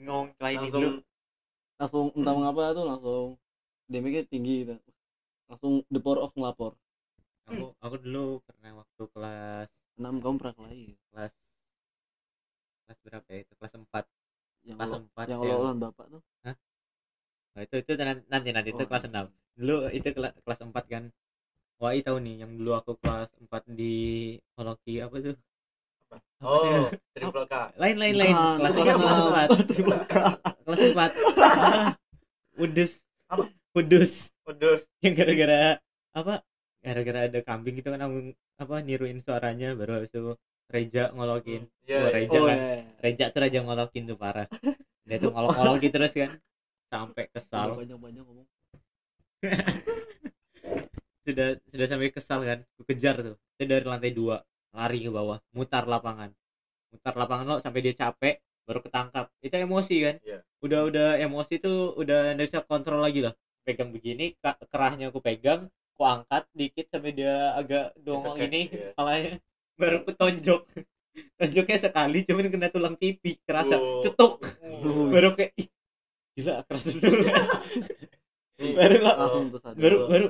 ngomong lain Langsung dulu Langsung entah mengapa tuh langsung damage-nya tinggi gitu. Langsung the power of ngelapor. aku aku dulu pernah waktu kelas 6 kamu pernah kelahi. kelas kelas berapa ya itu kelas 4 Yang kelas kalau 4 yang ya. kalau bapak tuh. Nah, itu itu nan- nanti nanti itu Oh, kelas 6 dulu itu kela- kelas 4 kan Wah, tahu nih yang dulu aku kelas 4 di Holoki apa tuh? Oh, tuh? triple K. lain lain lain Bukan, kelas kelas 4 kelas enam. 4 kelas 4 ah, Udus Apa? Udus Pedus. yang gara-gara apa gara-gara ada kambing itu kan aku apa niruin suaranya baru habis itu Reja ngolokin Iya. Wah, iya. Reja Oh, kan iya. Reja tuh Reja ngolokin tuh parah dia tuh ngolok-ngolokin terus kan sampai kesal Banyak-banyak ngomong. [LAUGHS] sudah sudah sampai kesal kan aku kejar tuh itu dari lantai dua lari ke bawah mutar lapangan mutar lapangan lo sampai dia capek baru ketangkap itu emosi kan Iya. udah udah emosi tuh udah nggak bisa kontrol lagi lah pegang begini kerahnya aku pegang aku angkat dikit sampai dia agak Ketekek, ini iya. kepalanya [LAUGHS] baru aku tonjok [LAUGHS] tonjoknya sekali cuman kena tulang pipi kerasa Oh. cetuk Oh. baru kayak ih gila keras betul Nih. baru tuh sadar. baru baru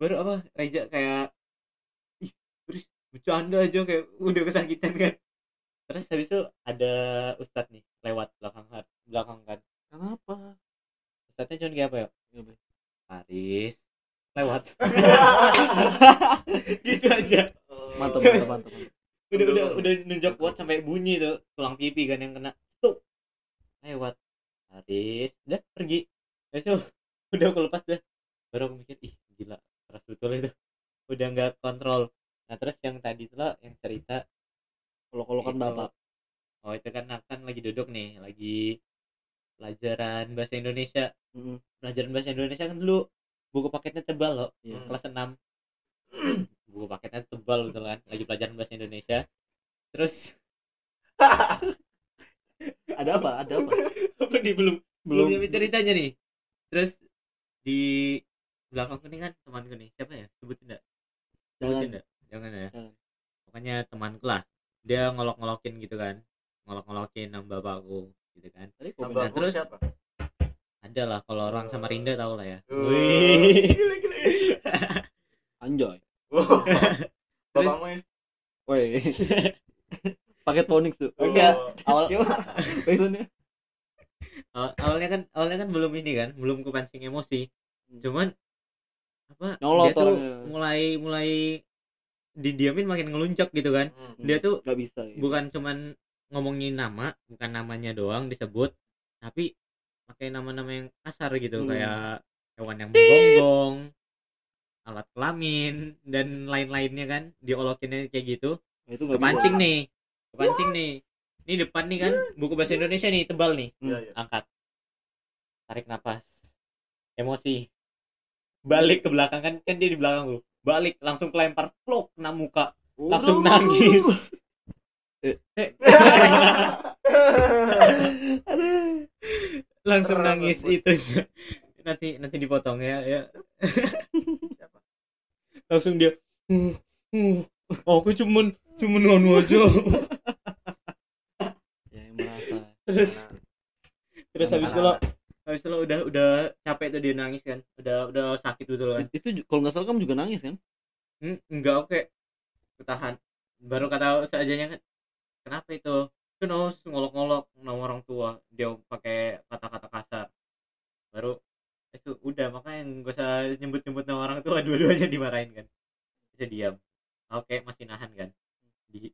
baru apa Reja kayak bercanda aja kayak udah kesakitan kan. Terus habis itu ada ustadz nih lewat belakang belakang kan. Kenapa? ustadznya cuma kayak apa ya? Haris lewat. [LAUGHS] [LAUGHS] Gitu aja. Mantap, Terus- mantap, mantap. mantap. udah udah udah nunjuk kuat sampai bunyi tuh tulang pipi kan yang kena. Tuh. Lewat. Haris udah pergi. Itu [LAUGHS] udah aku lepas dah. Baru aku mikir ih gila keras betul itu. Udah nggak kontrol nah terus yang tadi lah yang cerita Kolok-kolokan Itu. bapak. oh itu kan kan lagi duduk nih lagi pelajaran bahasa Indonesia Mm-mm. pelajaran bahasa Indonesia kan dulu buku paketnya tebal loh Iya. Kelas 6 [CLEARS THROAT] buku paketnya tebal betul kan lagi pelajaran bahasa Indonesia terus [LAUGHS] Ada apa? Ada apa? belum belum Belum. nyampe ceritanya nih terus di belakangku nih kan temanku nih siapa ya sebutin enggak sebutin enggak jangan ya Jangan. pokoknya temanku lah dia ngolok-ngolokin gitu kan ngolok-ngolokin nama bapakku gitu kan Tadi Nah, terus siapa ada lah kalau orang Samarinda tau lah ya Wih. Gila, gila. Anjoy. [LAUGHS] Terus- Woi. [LAUGHS] Paket Ponix tuh. enggak awal awalnya kan awalnya kan belum ini kan belum kepancing emosi Hmm. cuman apa Nyolot dia tuh orangnya. mulai mulai didiamin makin ngeluncak gitu kan Hmm. dia tuh Gak bisa. Ya. bukan cuman ngomongin nama bukan namanya doang disebut tapi pakai nama-nama yang kasar gitu Hmm. kayak hewan yang menggonggong alat kelamin dan lain-lainnya kan diolokinnya kayak gitu Nah, itu nggak kepancing bisa. nih kepancing nih ini depan nih kan buku bahasa Indonesia nih tebal nih Iya, iya. angkat tarik napas emosi balik ke belakang kan kan dia di belakang tuh balik langsung kelempar plok kena muka. Langsung nangis. [LAUGHS] Eh. [LAUGHS] Langsung nangis itu. nanti nanti dipotong ya ya. Langsung dia "Uh, uh, aku cuman cuman nganu aja. [LAUGHS] Ya yang merasa. terus. Nah, terus habis itu lo habis itu lo udah udah capek tuh dia nangis kan? Udah udah sakit gitu kan? Itu kalau nggak salah kamu juga nangis kan? hmm, enggak oke. Ketahan. Baru kata sajanya kan kenapa itu? Kan harus ngolok-ngolok nama orang tua. Dia pakai kata-kata kasar. Baru itu udah makanya gak usah nyebut-nyebut nama orang tua [LAUGHS] dua-duanya dimarahin kan? Bisa diam. Oke masih nahan kan? Di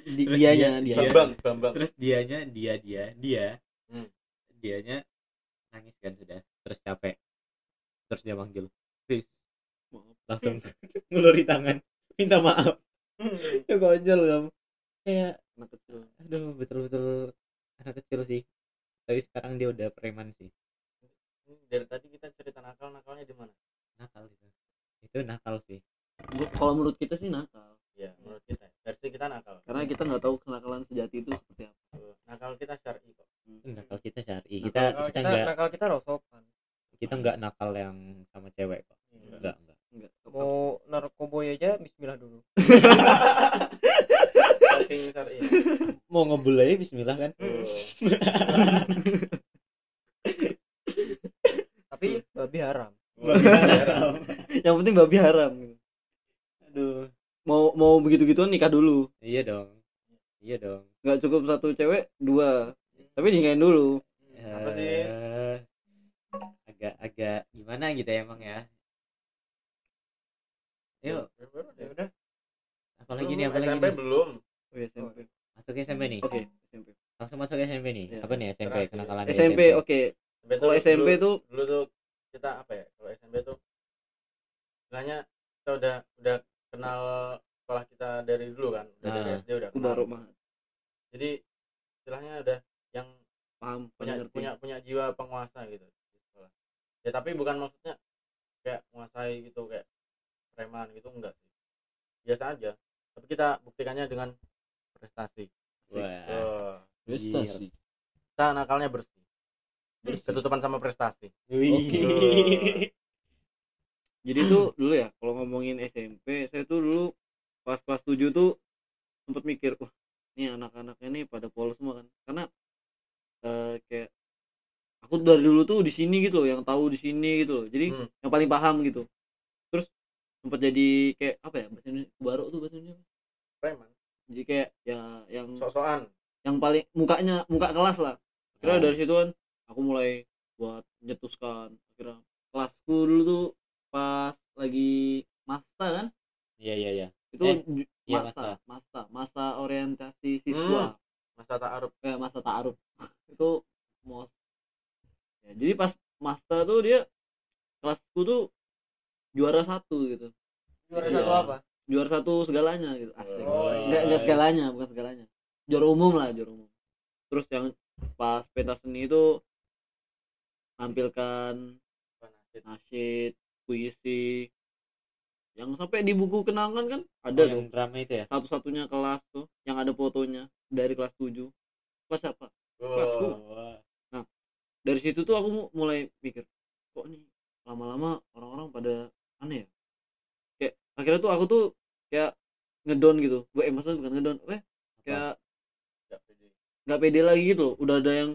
Di, Terus dianya dia- dia. dia- Bambang, Bambang. terus dianya dia dia dia. Hmm. Dianya nangis kan sudah terus capek terus dia manggil Chris Maaf. langsung [LAUGHS] ngeluri tangan minta maaf Hmm. itu konyol kamu kayak Anak kecil. aduh betul-betul anak kecil sih tapi sekarang dia udah preman sih Dari tadi kita cerita nakal, nakalnya di mana? nakal itu itu nakal sih Kalau menurut kita sih nakal. Ya, menurut kita. Versi kita nakal. Karena kita nggak tahu kenakalan sejati itu seperti apa. Tuh, Nakal kita syar'i kok. nakal kita cari Nakal- kita Nakal kita kita nggak nakal kita rosokan kita nggak nakal yang sama cewek kok Enggak. enggak enggak Enggak. mau narkoboy aja Bismillah dulu [LAUGHS] syar'i. mau ngebul aja Bismillah kan Tuh. [LAUGHS] tapi babi haram Yang penting babi haram. gitu. Mau mau begitu-gituan nikah dulu. iya dong iya dong Nggak cukup satu cewek, dua. Tapi dinikahin dulu. Apa sih? Eh, agak agak gimana gitu ya emang ya yuk ya udah apalagi nih apalagi SMP nih belum. Oh, iya, SMP. masuk SMP nih Oke, SMP. langsung masuk SMP nih Iya. apa nih SMP Terakhir. kenakalan SMP, oke. SMP Kalau SMP dulu- tuh dulu tuh kita apa ya? Kalau SMP tuh istilahnya kita udah udah kenal sekolah kita dari dulu kan. Udah dari Nah, SD udah kenal. rumah Jadi istilahnya udah yang paham, punya ngerti. punya punya jiwa penguasa gitu di sekolah. Ya tapi bukan maksudnya kayak menguasai gitu kayak preman gitu enggak sih. Biasa aja. Tapi kita buktikannya dengan prestasi. Wah. Prestasi. Kita nakalnya bersih. Bersih. Ketutupan sama prestasi. Wih. Jadi tuh dulu ya, kalau ngomongin SMP, saya tuh dulu pas kelas 7 tuh sempat mikir, wah, ini anak-anaknya nih pada polos semua kan. Karena eh, kayak aku dari dulu tuh di sini gitu loh, yang tahu di sini gitu loh. Jadi Hmm. yang paling paham gitu. Terus sempat jadi kayak apa ya? Bahasa Indonesia baru tuh bahasa Indonesia. Preman. Jadi kayak ya yang Sok-sokan. yang paling mukanya muka kelas lah. Kira Ah. dari situ kan aku mulai buat nyetuskan akhirnya kelasku dulu tuh pas lagi masa kan? Iya iya iya. Itu Eh, ju- iya, masa, masa. masa orientasi siswa. Masa ta'aruf. eh, masa taaruf. [LAUGHS] Itu mos ya, jadi pas masa tuh dia kelasku tuh juara satu gitu. Juara Iya. satu apa? Juara satu segalanya gitu. Asik. Oh, nggak nggak segalanya bukan segalanya. Juara umum lah juara umum. Terus yang pas pentas seni itu tampilkan Nasid. Puisi yang sampai di buku kenangan kan ada Oh, tuh. drama itu ya? Satu-satunya kelas tuh yang ada fotonya dari kelas 7 kelas apa? Kelasku. Wah. dari situ tuh aku mu- mulai mikir kok nih lama-lama orang-orang pada aneh ya? Kayak akhirnya tuh aku tuh kayak ngedon gitu. Gue eh maksudnya bukan ngedon eh kayak Nggak pede. pede lagi gitu loh. Udah ada yang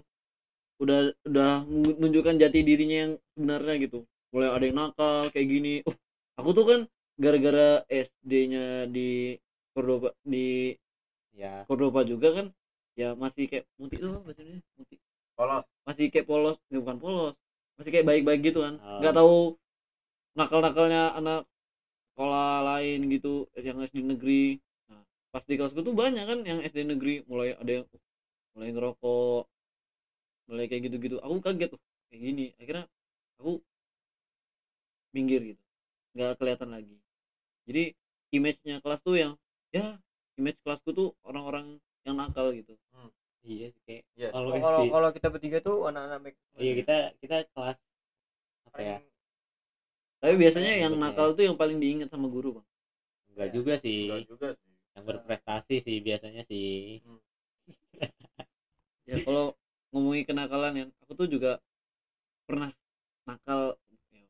udah udah menunjukkan jati dirinya yang sebenarnya gitu mulai ada yang nakal kayak gini. Oh aku tuh kan gara-gara SD-nya di Cordoba di ya. Cordoba juga kan ya masih kayak muti tuh bahasa Indonesia muti. Polos. Masih kayak polos nggak bukan polos masih kayak baik-baik gitu kan. Oh. nggak tahu nakal-nakalnya anak sekolah lain gitu yang SD negeri. Nah pas di kelasku tuh banyak kan yang SD negeri mulai ada yang mulai ngerokok mulai kayak gitu-gitu. Aku kaget tuh kayak gini. Akhirnya aku minggir gitu. Nggak kelihatan lagi. Jadi image-nya kelas tuh yang ya image kelasku tuh orang-orang yang nakal gitu. Iya sih kayak Yes. kalau kita bertiga tuh anak-anak iya kita kita kelas apa ya? Tapi biasanya Iya, yang nakal tuh yang paling diingat sama guru bang. Enggak juga sih. Enggak juga sih. Yang berprestasi sih biasanya sih. [LAUGHS] Ya kalau ngomongin kenakalan ya aku tuh juga pernah nakal. Ya,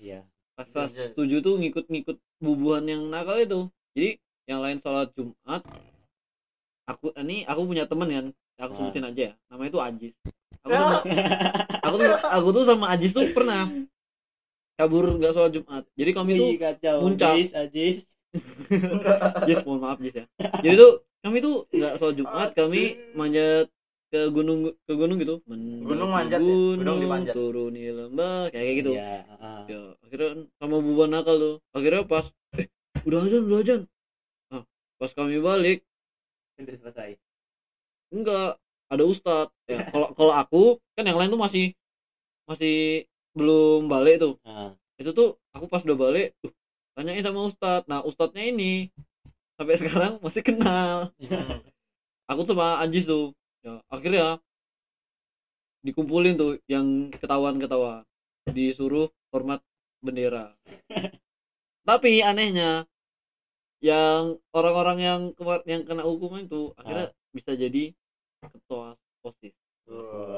iya. Pas kelas tujuh tuh ngikut-ngikut bubuhan yang nakal itu. Jadi yang lain sholat Jumat aku ini aku punya temen kan aku Ah. sebutin aja ya namanya itu Ajis. Aku sama [LAUGHS] aku tuh aku tuh sama Ajis tuh pernah kabur nggak sholat Jumat. Jadi kami tuh muncak. Ajis Ajis. [LAUGHS] Jis mohon maaf Jis ya. Jadi tuh kami tuh nggak sholat Jumat kami manjat ke gunung ke gunung gitu Mendaki Gunung manjat ya? Gunung dipanjat. turuni lembah kayak gitu iya heeh. ya akhirnya sama buban nakal tuh akhirnya pas eh udah ajan udah ajan nah pas kami balik sudah selesai enggak ada ustad ya [LAUGHS] kalau kalau aku kan yang lain tuh masih masih belum balik tuh Heeh. itu tuh aku pas udah balik tuh tanyain sama ustad nah ustadnya ini sampai [LAUGHS] sekarang masih kenal Hmm. aku sama Anjis tuh ya akhirnya dikumpulin tuh yang ketahuan ketawa disuruh hormat bendera. [LAUGHS] Tapi anehnya yang orang-orang yang kemar yang kena hukuman itu akhirnya bisa jadi ketua osis.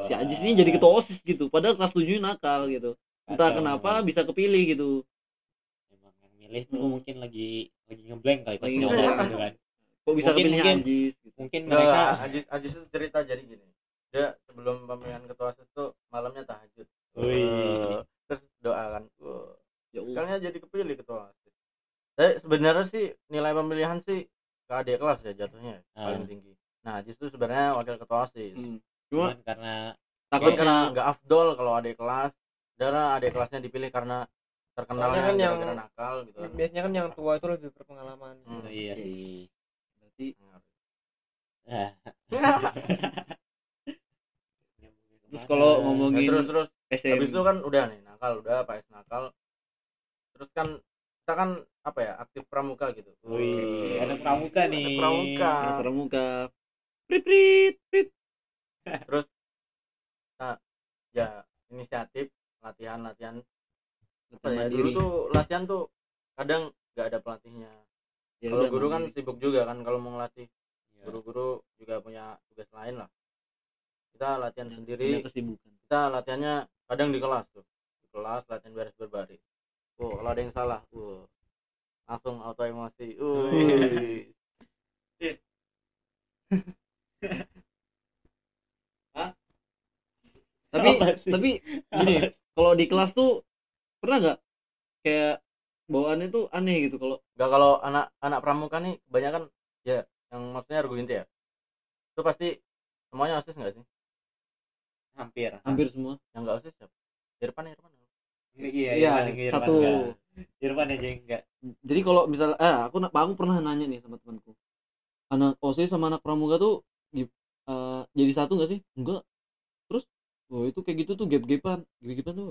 Si Ajis ini jadi ketua osis gitu padahal kelas 7 nakal gitu. Entah Kacau kenapa emang. bisa kepilih gitu. Emang yang milih tuh Hmm. mungkin lagi lagi ngeblank kali pas ngeblank. gitu kan kok bisa Mungkin- kepilihnya mungkin- Ajis gitu. mungkin mereka Ajis, Ajis itu cerita jadi gini dia sebelum pemilihan ketua osis tuh malamnya tahajud Wih. Eh, terus doa kan Wah, ya Kayaknya jadi kepilih ketua osis tapi sebenarnya sih nilai pemilihan sih ke adik kelas ya jatuhnya Ah. paling tinggi nah Ajis itu sebenarnya wakil ketua osis Hmm. cuma cuman karena takut Takut karena nggak afdol kalau adik kelas darah adik kelasnya dipilih karena terkenalnya kan yang- nakal gitu kan biasanya kan yang tua itu lebih berpengalaman Hmm. oh, iya Yes. sih Terus kalau Nah, Ngomongin terus terus. SM habis itu kan udah nih nakal udah Pak nakal. Terus kan kita kan apa ya aktif pramuka gitu. Wih, ada pramuka Ada nih. pramuka. Anak pramuka. Prit prit prit. Terus nah, ya inisiatif latihan latihan. Apa ya dulu tuh latihan tuh kadang nggak ada pelatihnya ya kalau guru kan mandiri. sibuk juga kan kalau mau ngelatih. Iya. guru-guru juga punya tugas lain lah. Kita latihan Punya- sendiri kita latihannya kadang di kelas tuh. Di kelas latihan baris berbaris. Oh kalau ada yang salah uh, langsung auto emosi. Uh. [LAUGHS] Tapi tapi gini kalau di kelas tuh pernah nggak kayak bawaannya tuh aneh gitu kalau Nggak kalau anak anak pramuka nih kebanyakan ya yang maksudnya Argo Inti ya? Itu pasti semuanya osis nggak sih? Hampir. Hampir semua. Yang nggak osis siapa? Irfan Irfan iya Iya, Irfan satu. Irfan aja yang enggak jadi kalau misal eh aku aku pernah nanya nih sama temanku. Anak osis sama anak pramuka tuh di, eh, jadi satu nggak sih? Enggak terus oh itu kayak gitu tuh gap gapan gap gapan tuh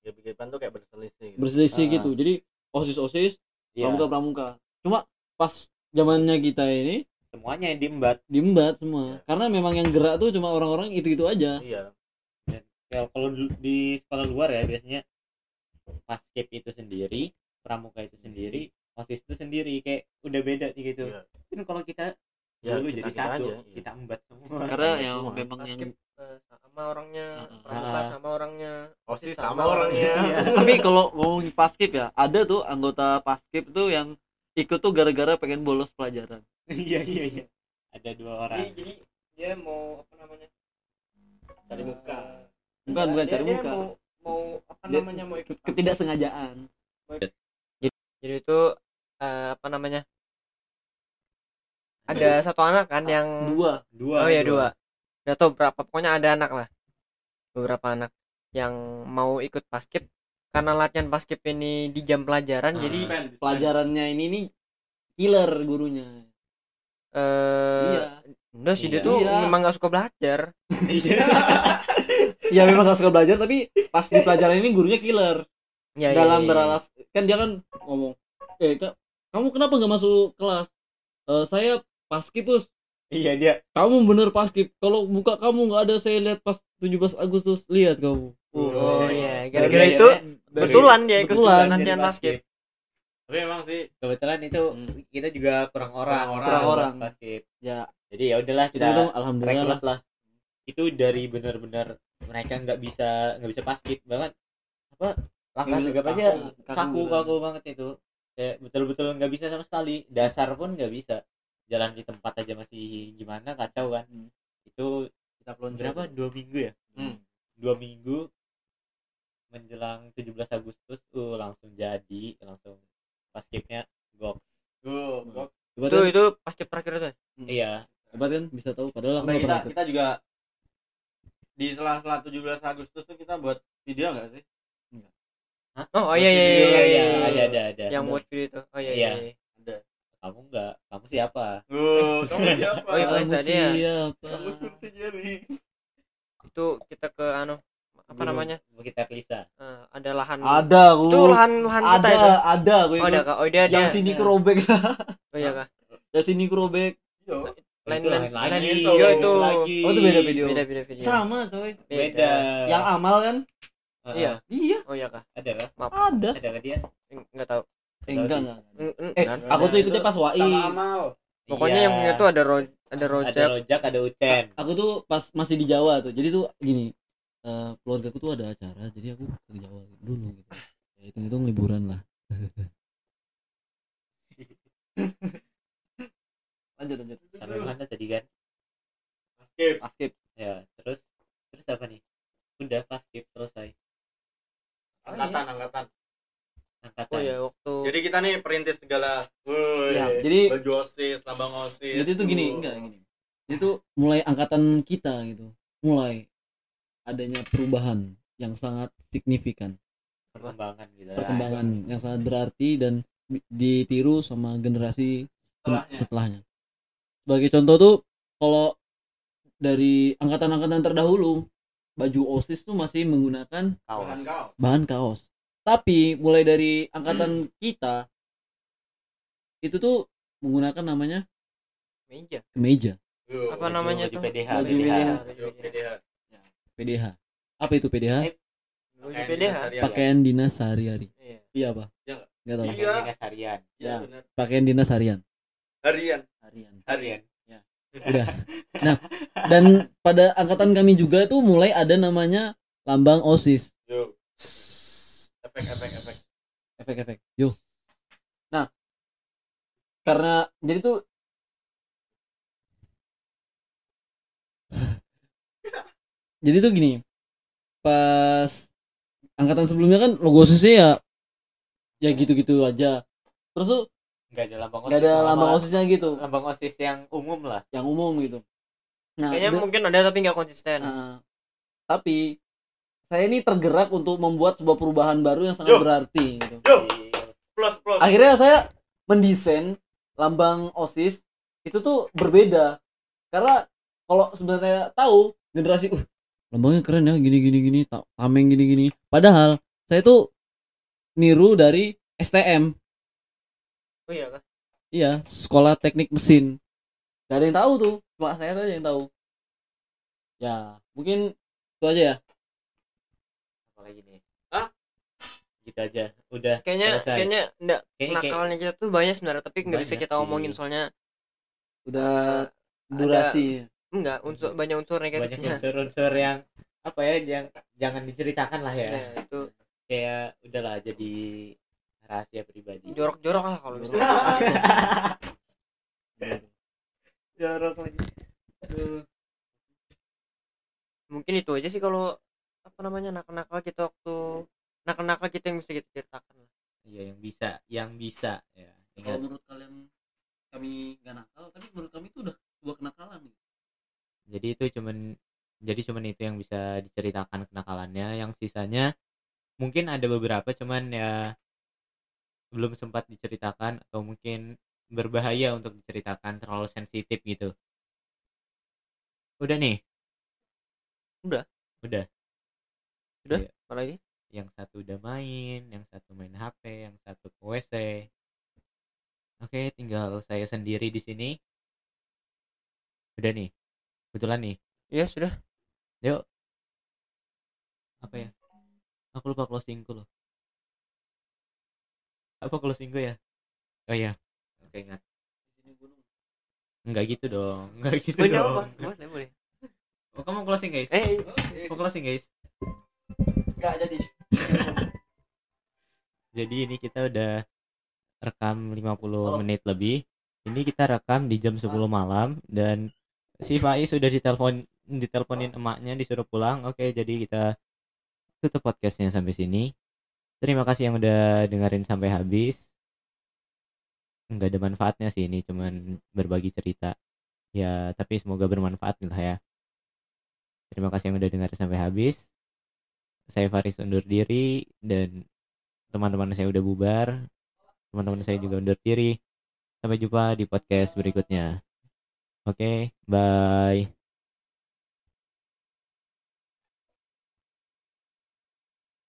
ya Irfan tuh kayak berselisih gitu. berselisih Ah. gitu jadi osis osis Iya, pramuka pramuka cuma pas zamannya kita ini semuanya yang diembat diembat semua Iya. karena memang yang gerak tuh cuma orang-orang itu itu aja iya Ya, kalau di sekolah luar ya biasanya paskip itu sendiri pramuka itu sendiri osis itu sendiri kayak udah beda nih gitu iya. kan kalau kita Ya, dulu kita- jadi kita satu aja. kita embat semua karena semua. memang yang sama orangnya Heeh. pramuka Ah. sama orangnya osis sama sama orangnya. Iya. [LAUGHS] tapi kalau ngomongin paskib ya ada tuh anggota paskib tuh yang ikut tuh gara-gara pengen bolos pelajaran. Iya iya iya. Ada dua jadi, orang. jadi dia mau apa namanya cari muka. Bukan bukan Dia- cari dia muka. mau, mau apa Dia- namanya mau ikut ketidaksengajaan. Jadi itu eh, apa namanya ada satu anak kan yang dua. Dua oh ya dua tau berapa pokoknya ada anak lah beberapa anak yang mau ikut basket karena latihan basket ini di jam pelajaran Ah. jadi Dispen, dispen. pelajarannya ini nih killer gurunya eh iya enggak sih dia Iya. tuh Iya. memang gak suka belajar ya [LAUGHS] memang gak suka belajar tapi pas di pelajaran ini gurunya killer ya, dalam iya, iya. beralas kan dia kan ngomong eh kamu kenapa nggak masuk kelas "Eh, saya paskib bos iya dia kamu bener paskib kalau buka kamu nggak ada saya lihat pas 17 Agustus lihat kamu. Oh iya. Dari gara-gara belajarnya- itu dari- betulan dia ikut Betulan. latihan basket tapi emang sih kebetulan itu Hmm. kita juga kurang orang. Kurang orang. pas orang. basket ya. Jadi ya udahlah kita itu alhamdulillah lah. itu dari benar-benar mereka nggak bisa nggak bisa basket banget. Apa langkah Iya, tegap aja kaku, kaku kaku kaku banget itu. Kayak betul-betul nggak bisa sama sekali. Dasar pun nggak bisa jalan di tempat aja masih gimana kacau kan. Hmm. itu kita pelonco berapa? Dua minggu ya? Hmm. dua minggu menjelang 17 Agustus uh langsung jadi langsung basketnya gok Tuh, gua- hebat itu kan? itu basket terakhir tuh. Iya. Hebat kan bisa tahu padahal aku nggak kita kita juga di sela-sela 17 Agustus tuh kita buat video nggak sih? oh, oh iya iya iya iya, iya, ada ada ada. Yang buat video itu. Oh iya Iya. iya, iya. Kamu nggak kamu siapa? Oh, kamu [LAUGHS] siapa? Oh, iya, kamu tadi ya. siapa? Kamu seperti Jelly. itu kita ke anu apa Gunung namanya? Bukit Arlisa Eh, ada lahan. Ada aku itu lahan lahan kita ada itu? ada aku oh ada kak. Oh dia yang ada sini Ya. kerobek. [LAUGHS] Oh iya kak. [LAUGHS] Yang sini kerobek. Yo, lain Itu lain lain itu. Itu. Lagi. Oh, itu beda video. beda beda video. Sama coy. beda. Yang amal kan? Heeh. iya. Iya. Oh iya kak. Ada kah ada. Ada kah dia. Nggak tahu eh, enggak enggak eh kan? aku tuh ikutnya pas wai pokoknya Iya. yang punya tuh ada ro ada ada rojak. rojak ada ucen. Aku tuh pas masih di Jawa tuh. Jadi tuh gini eh keluarga aku tuh ada acara jadi aku ke Jawa dulu gitu. Ya hitung hitung liburan lah. [LAUGHS] Lanjut lanjut. Sampai mana tadi kan? Skip. paskib ya terus terus apa nih? Udah pas skip selesai. Angkatan, angkatan. Angkatan oh iya waktu Jadi kita nih perintis segala. Woi. ya jadi Baju OSIS, lambang OSIS. jadi tuh gini enggak gini itu mulai angkatan kita gitu mulai adanya perubahan yang sangat signifikan perkembangan gitu perkembangan yang sangat berarti dan ditiru sama generasi Setelahnya. setelahnya. Sebagai contoh tuh kalau dari angkatan-angkatan terdahulu baju OSIS tuh masih menggunakan Bahan kau. bahan kaos. Tapi mulai dari angkatan kita itu tuh menggunakan namanya meja kemeja Yo, apa namanya tuh PDH, Baju PDH. PDH. yo, PDH. PDH. Apa itu PDH? Eh, Pakaian PDH. Pakaian dinas sehari-hari. iya Iya apa? Iya Enggak tahu. Iya. pakaian dinas harian Iya, Ya. benar. Pakaian dinas harian. Harian. Harian. Harian. Udah. [LAUGHS] Nah, dan pada angkatan kami juga tuh mulai ada namanya lambang OSIS. Yo. Efek, efek, efek. efek-efek yuk nah. Karena jadi tuh [LAUGHS] jadi tuh gini. Pas angkatan sebelumnya kan logo OSISnya ya ya gitu-gitu aja. Terus tuh nggak ada lambang nggak ada sama lambang OSISnya gitu. Lambang osis yang umum lah. Yang umum gitu. Nah kayaknya udah- mungkin ada tapi nggak konsisten. Nah, tapi saya ini tergerak untuk membuat sebuah perubahan baru yang sangat Yo. berarti gitu. Yo, plus, plus. akhirnya saya mendesain lambang osis itu tuh berbeda. Karena kalau sebenarnya tahu generasi uh lambangnya keren ya gini gini gini ta- tameng gini gini. Padahal saya tuh niru dari STM oh iya kak iya sekolah teknik mesin. Gak ada yang tahu tuh cuma saya saja yang tahu. Ya mungkin itu aja ya apalagi nih Hah? gitu aja. Udah kayaknya selesai. kayaknya enggak Kayaknya- kayak- nakalnya kita tuh banyak sebenarnya tapi nggak bisa Banyak kita sih. omongin soalnya udah ada- durasi. Enggak unsur banyak unsur banyak negatifnya unsur-unsur yang apa ya yang jangan diceritakan lah ya. Ya itu. Kayak udahlah jadi rahasia pribadi. Jorok-jorok lah kalau bisa. [LAUGHS] Jorok lagi. Aduh. mungkin itu aja sih kalau apa namanya nakal-nakal kita waktu nakal-nakal kita yang bisa kita ceritakan lah. Iya yang bisa yang bisa ya kalau menurut kalian kami nggak nakal tapi menurut kami itu udah sebuah kenakalan nih. Jadi itu cuman jadi cuman itu yang bisa diceritakan kenakalannya. Yang sisanya mungkin ada beberapa cuman ya belum sempat diceritakan atau mungkin berbahaya untuk diceritakan terlalu sensitif gitu. Udah nih? Udah. udah. Udah? Iya. apa lagi yang satu udah main yang satu main HP yang satu ke WC oke tinggal saya sendiri di sini udah nih kebetulan nih ya sudah Yuk. Apa ya? Aku lupa closingku loh. Apa closingku ya? Oh iya. Oke ingat. Enggak gitu dong. Enggak gitu boleh dong. apa boleh boleh Oh, kamu closing guys? eh Mau closing guys? nggak jadi [LAUGHS] Jadi ini kita udah rekam 50 Halo. menit lebih. Ini kita rekam di jam 10 malam dan si Faiz sudah ditelepon diteleponin emaknya disuruh pulang. Oke, jadi kita tutup podcastnya sampai sini. Terima kasih yang udah dengerin sampai habis. Enggak ada manfaatnya sih ini, cuman berbagi cerita. Ya, tapi semoga bermanfaat lah ya. Terima kasih yang udah dengerin sampai habis. Saya Faris undur diri dan teman-teman saya udah bubar. Teman-teman saya juga undur diri. Sampai jumpa di podcast berikutnya. Oke, bye.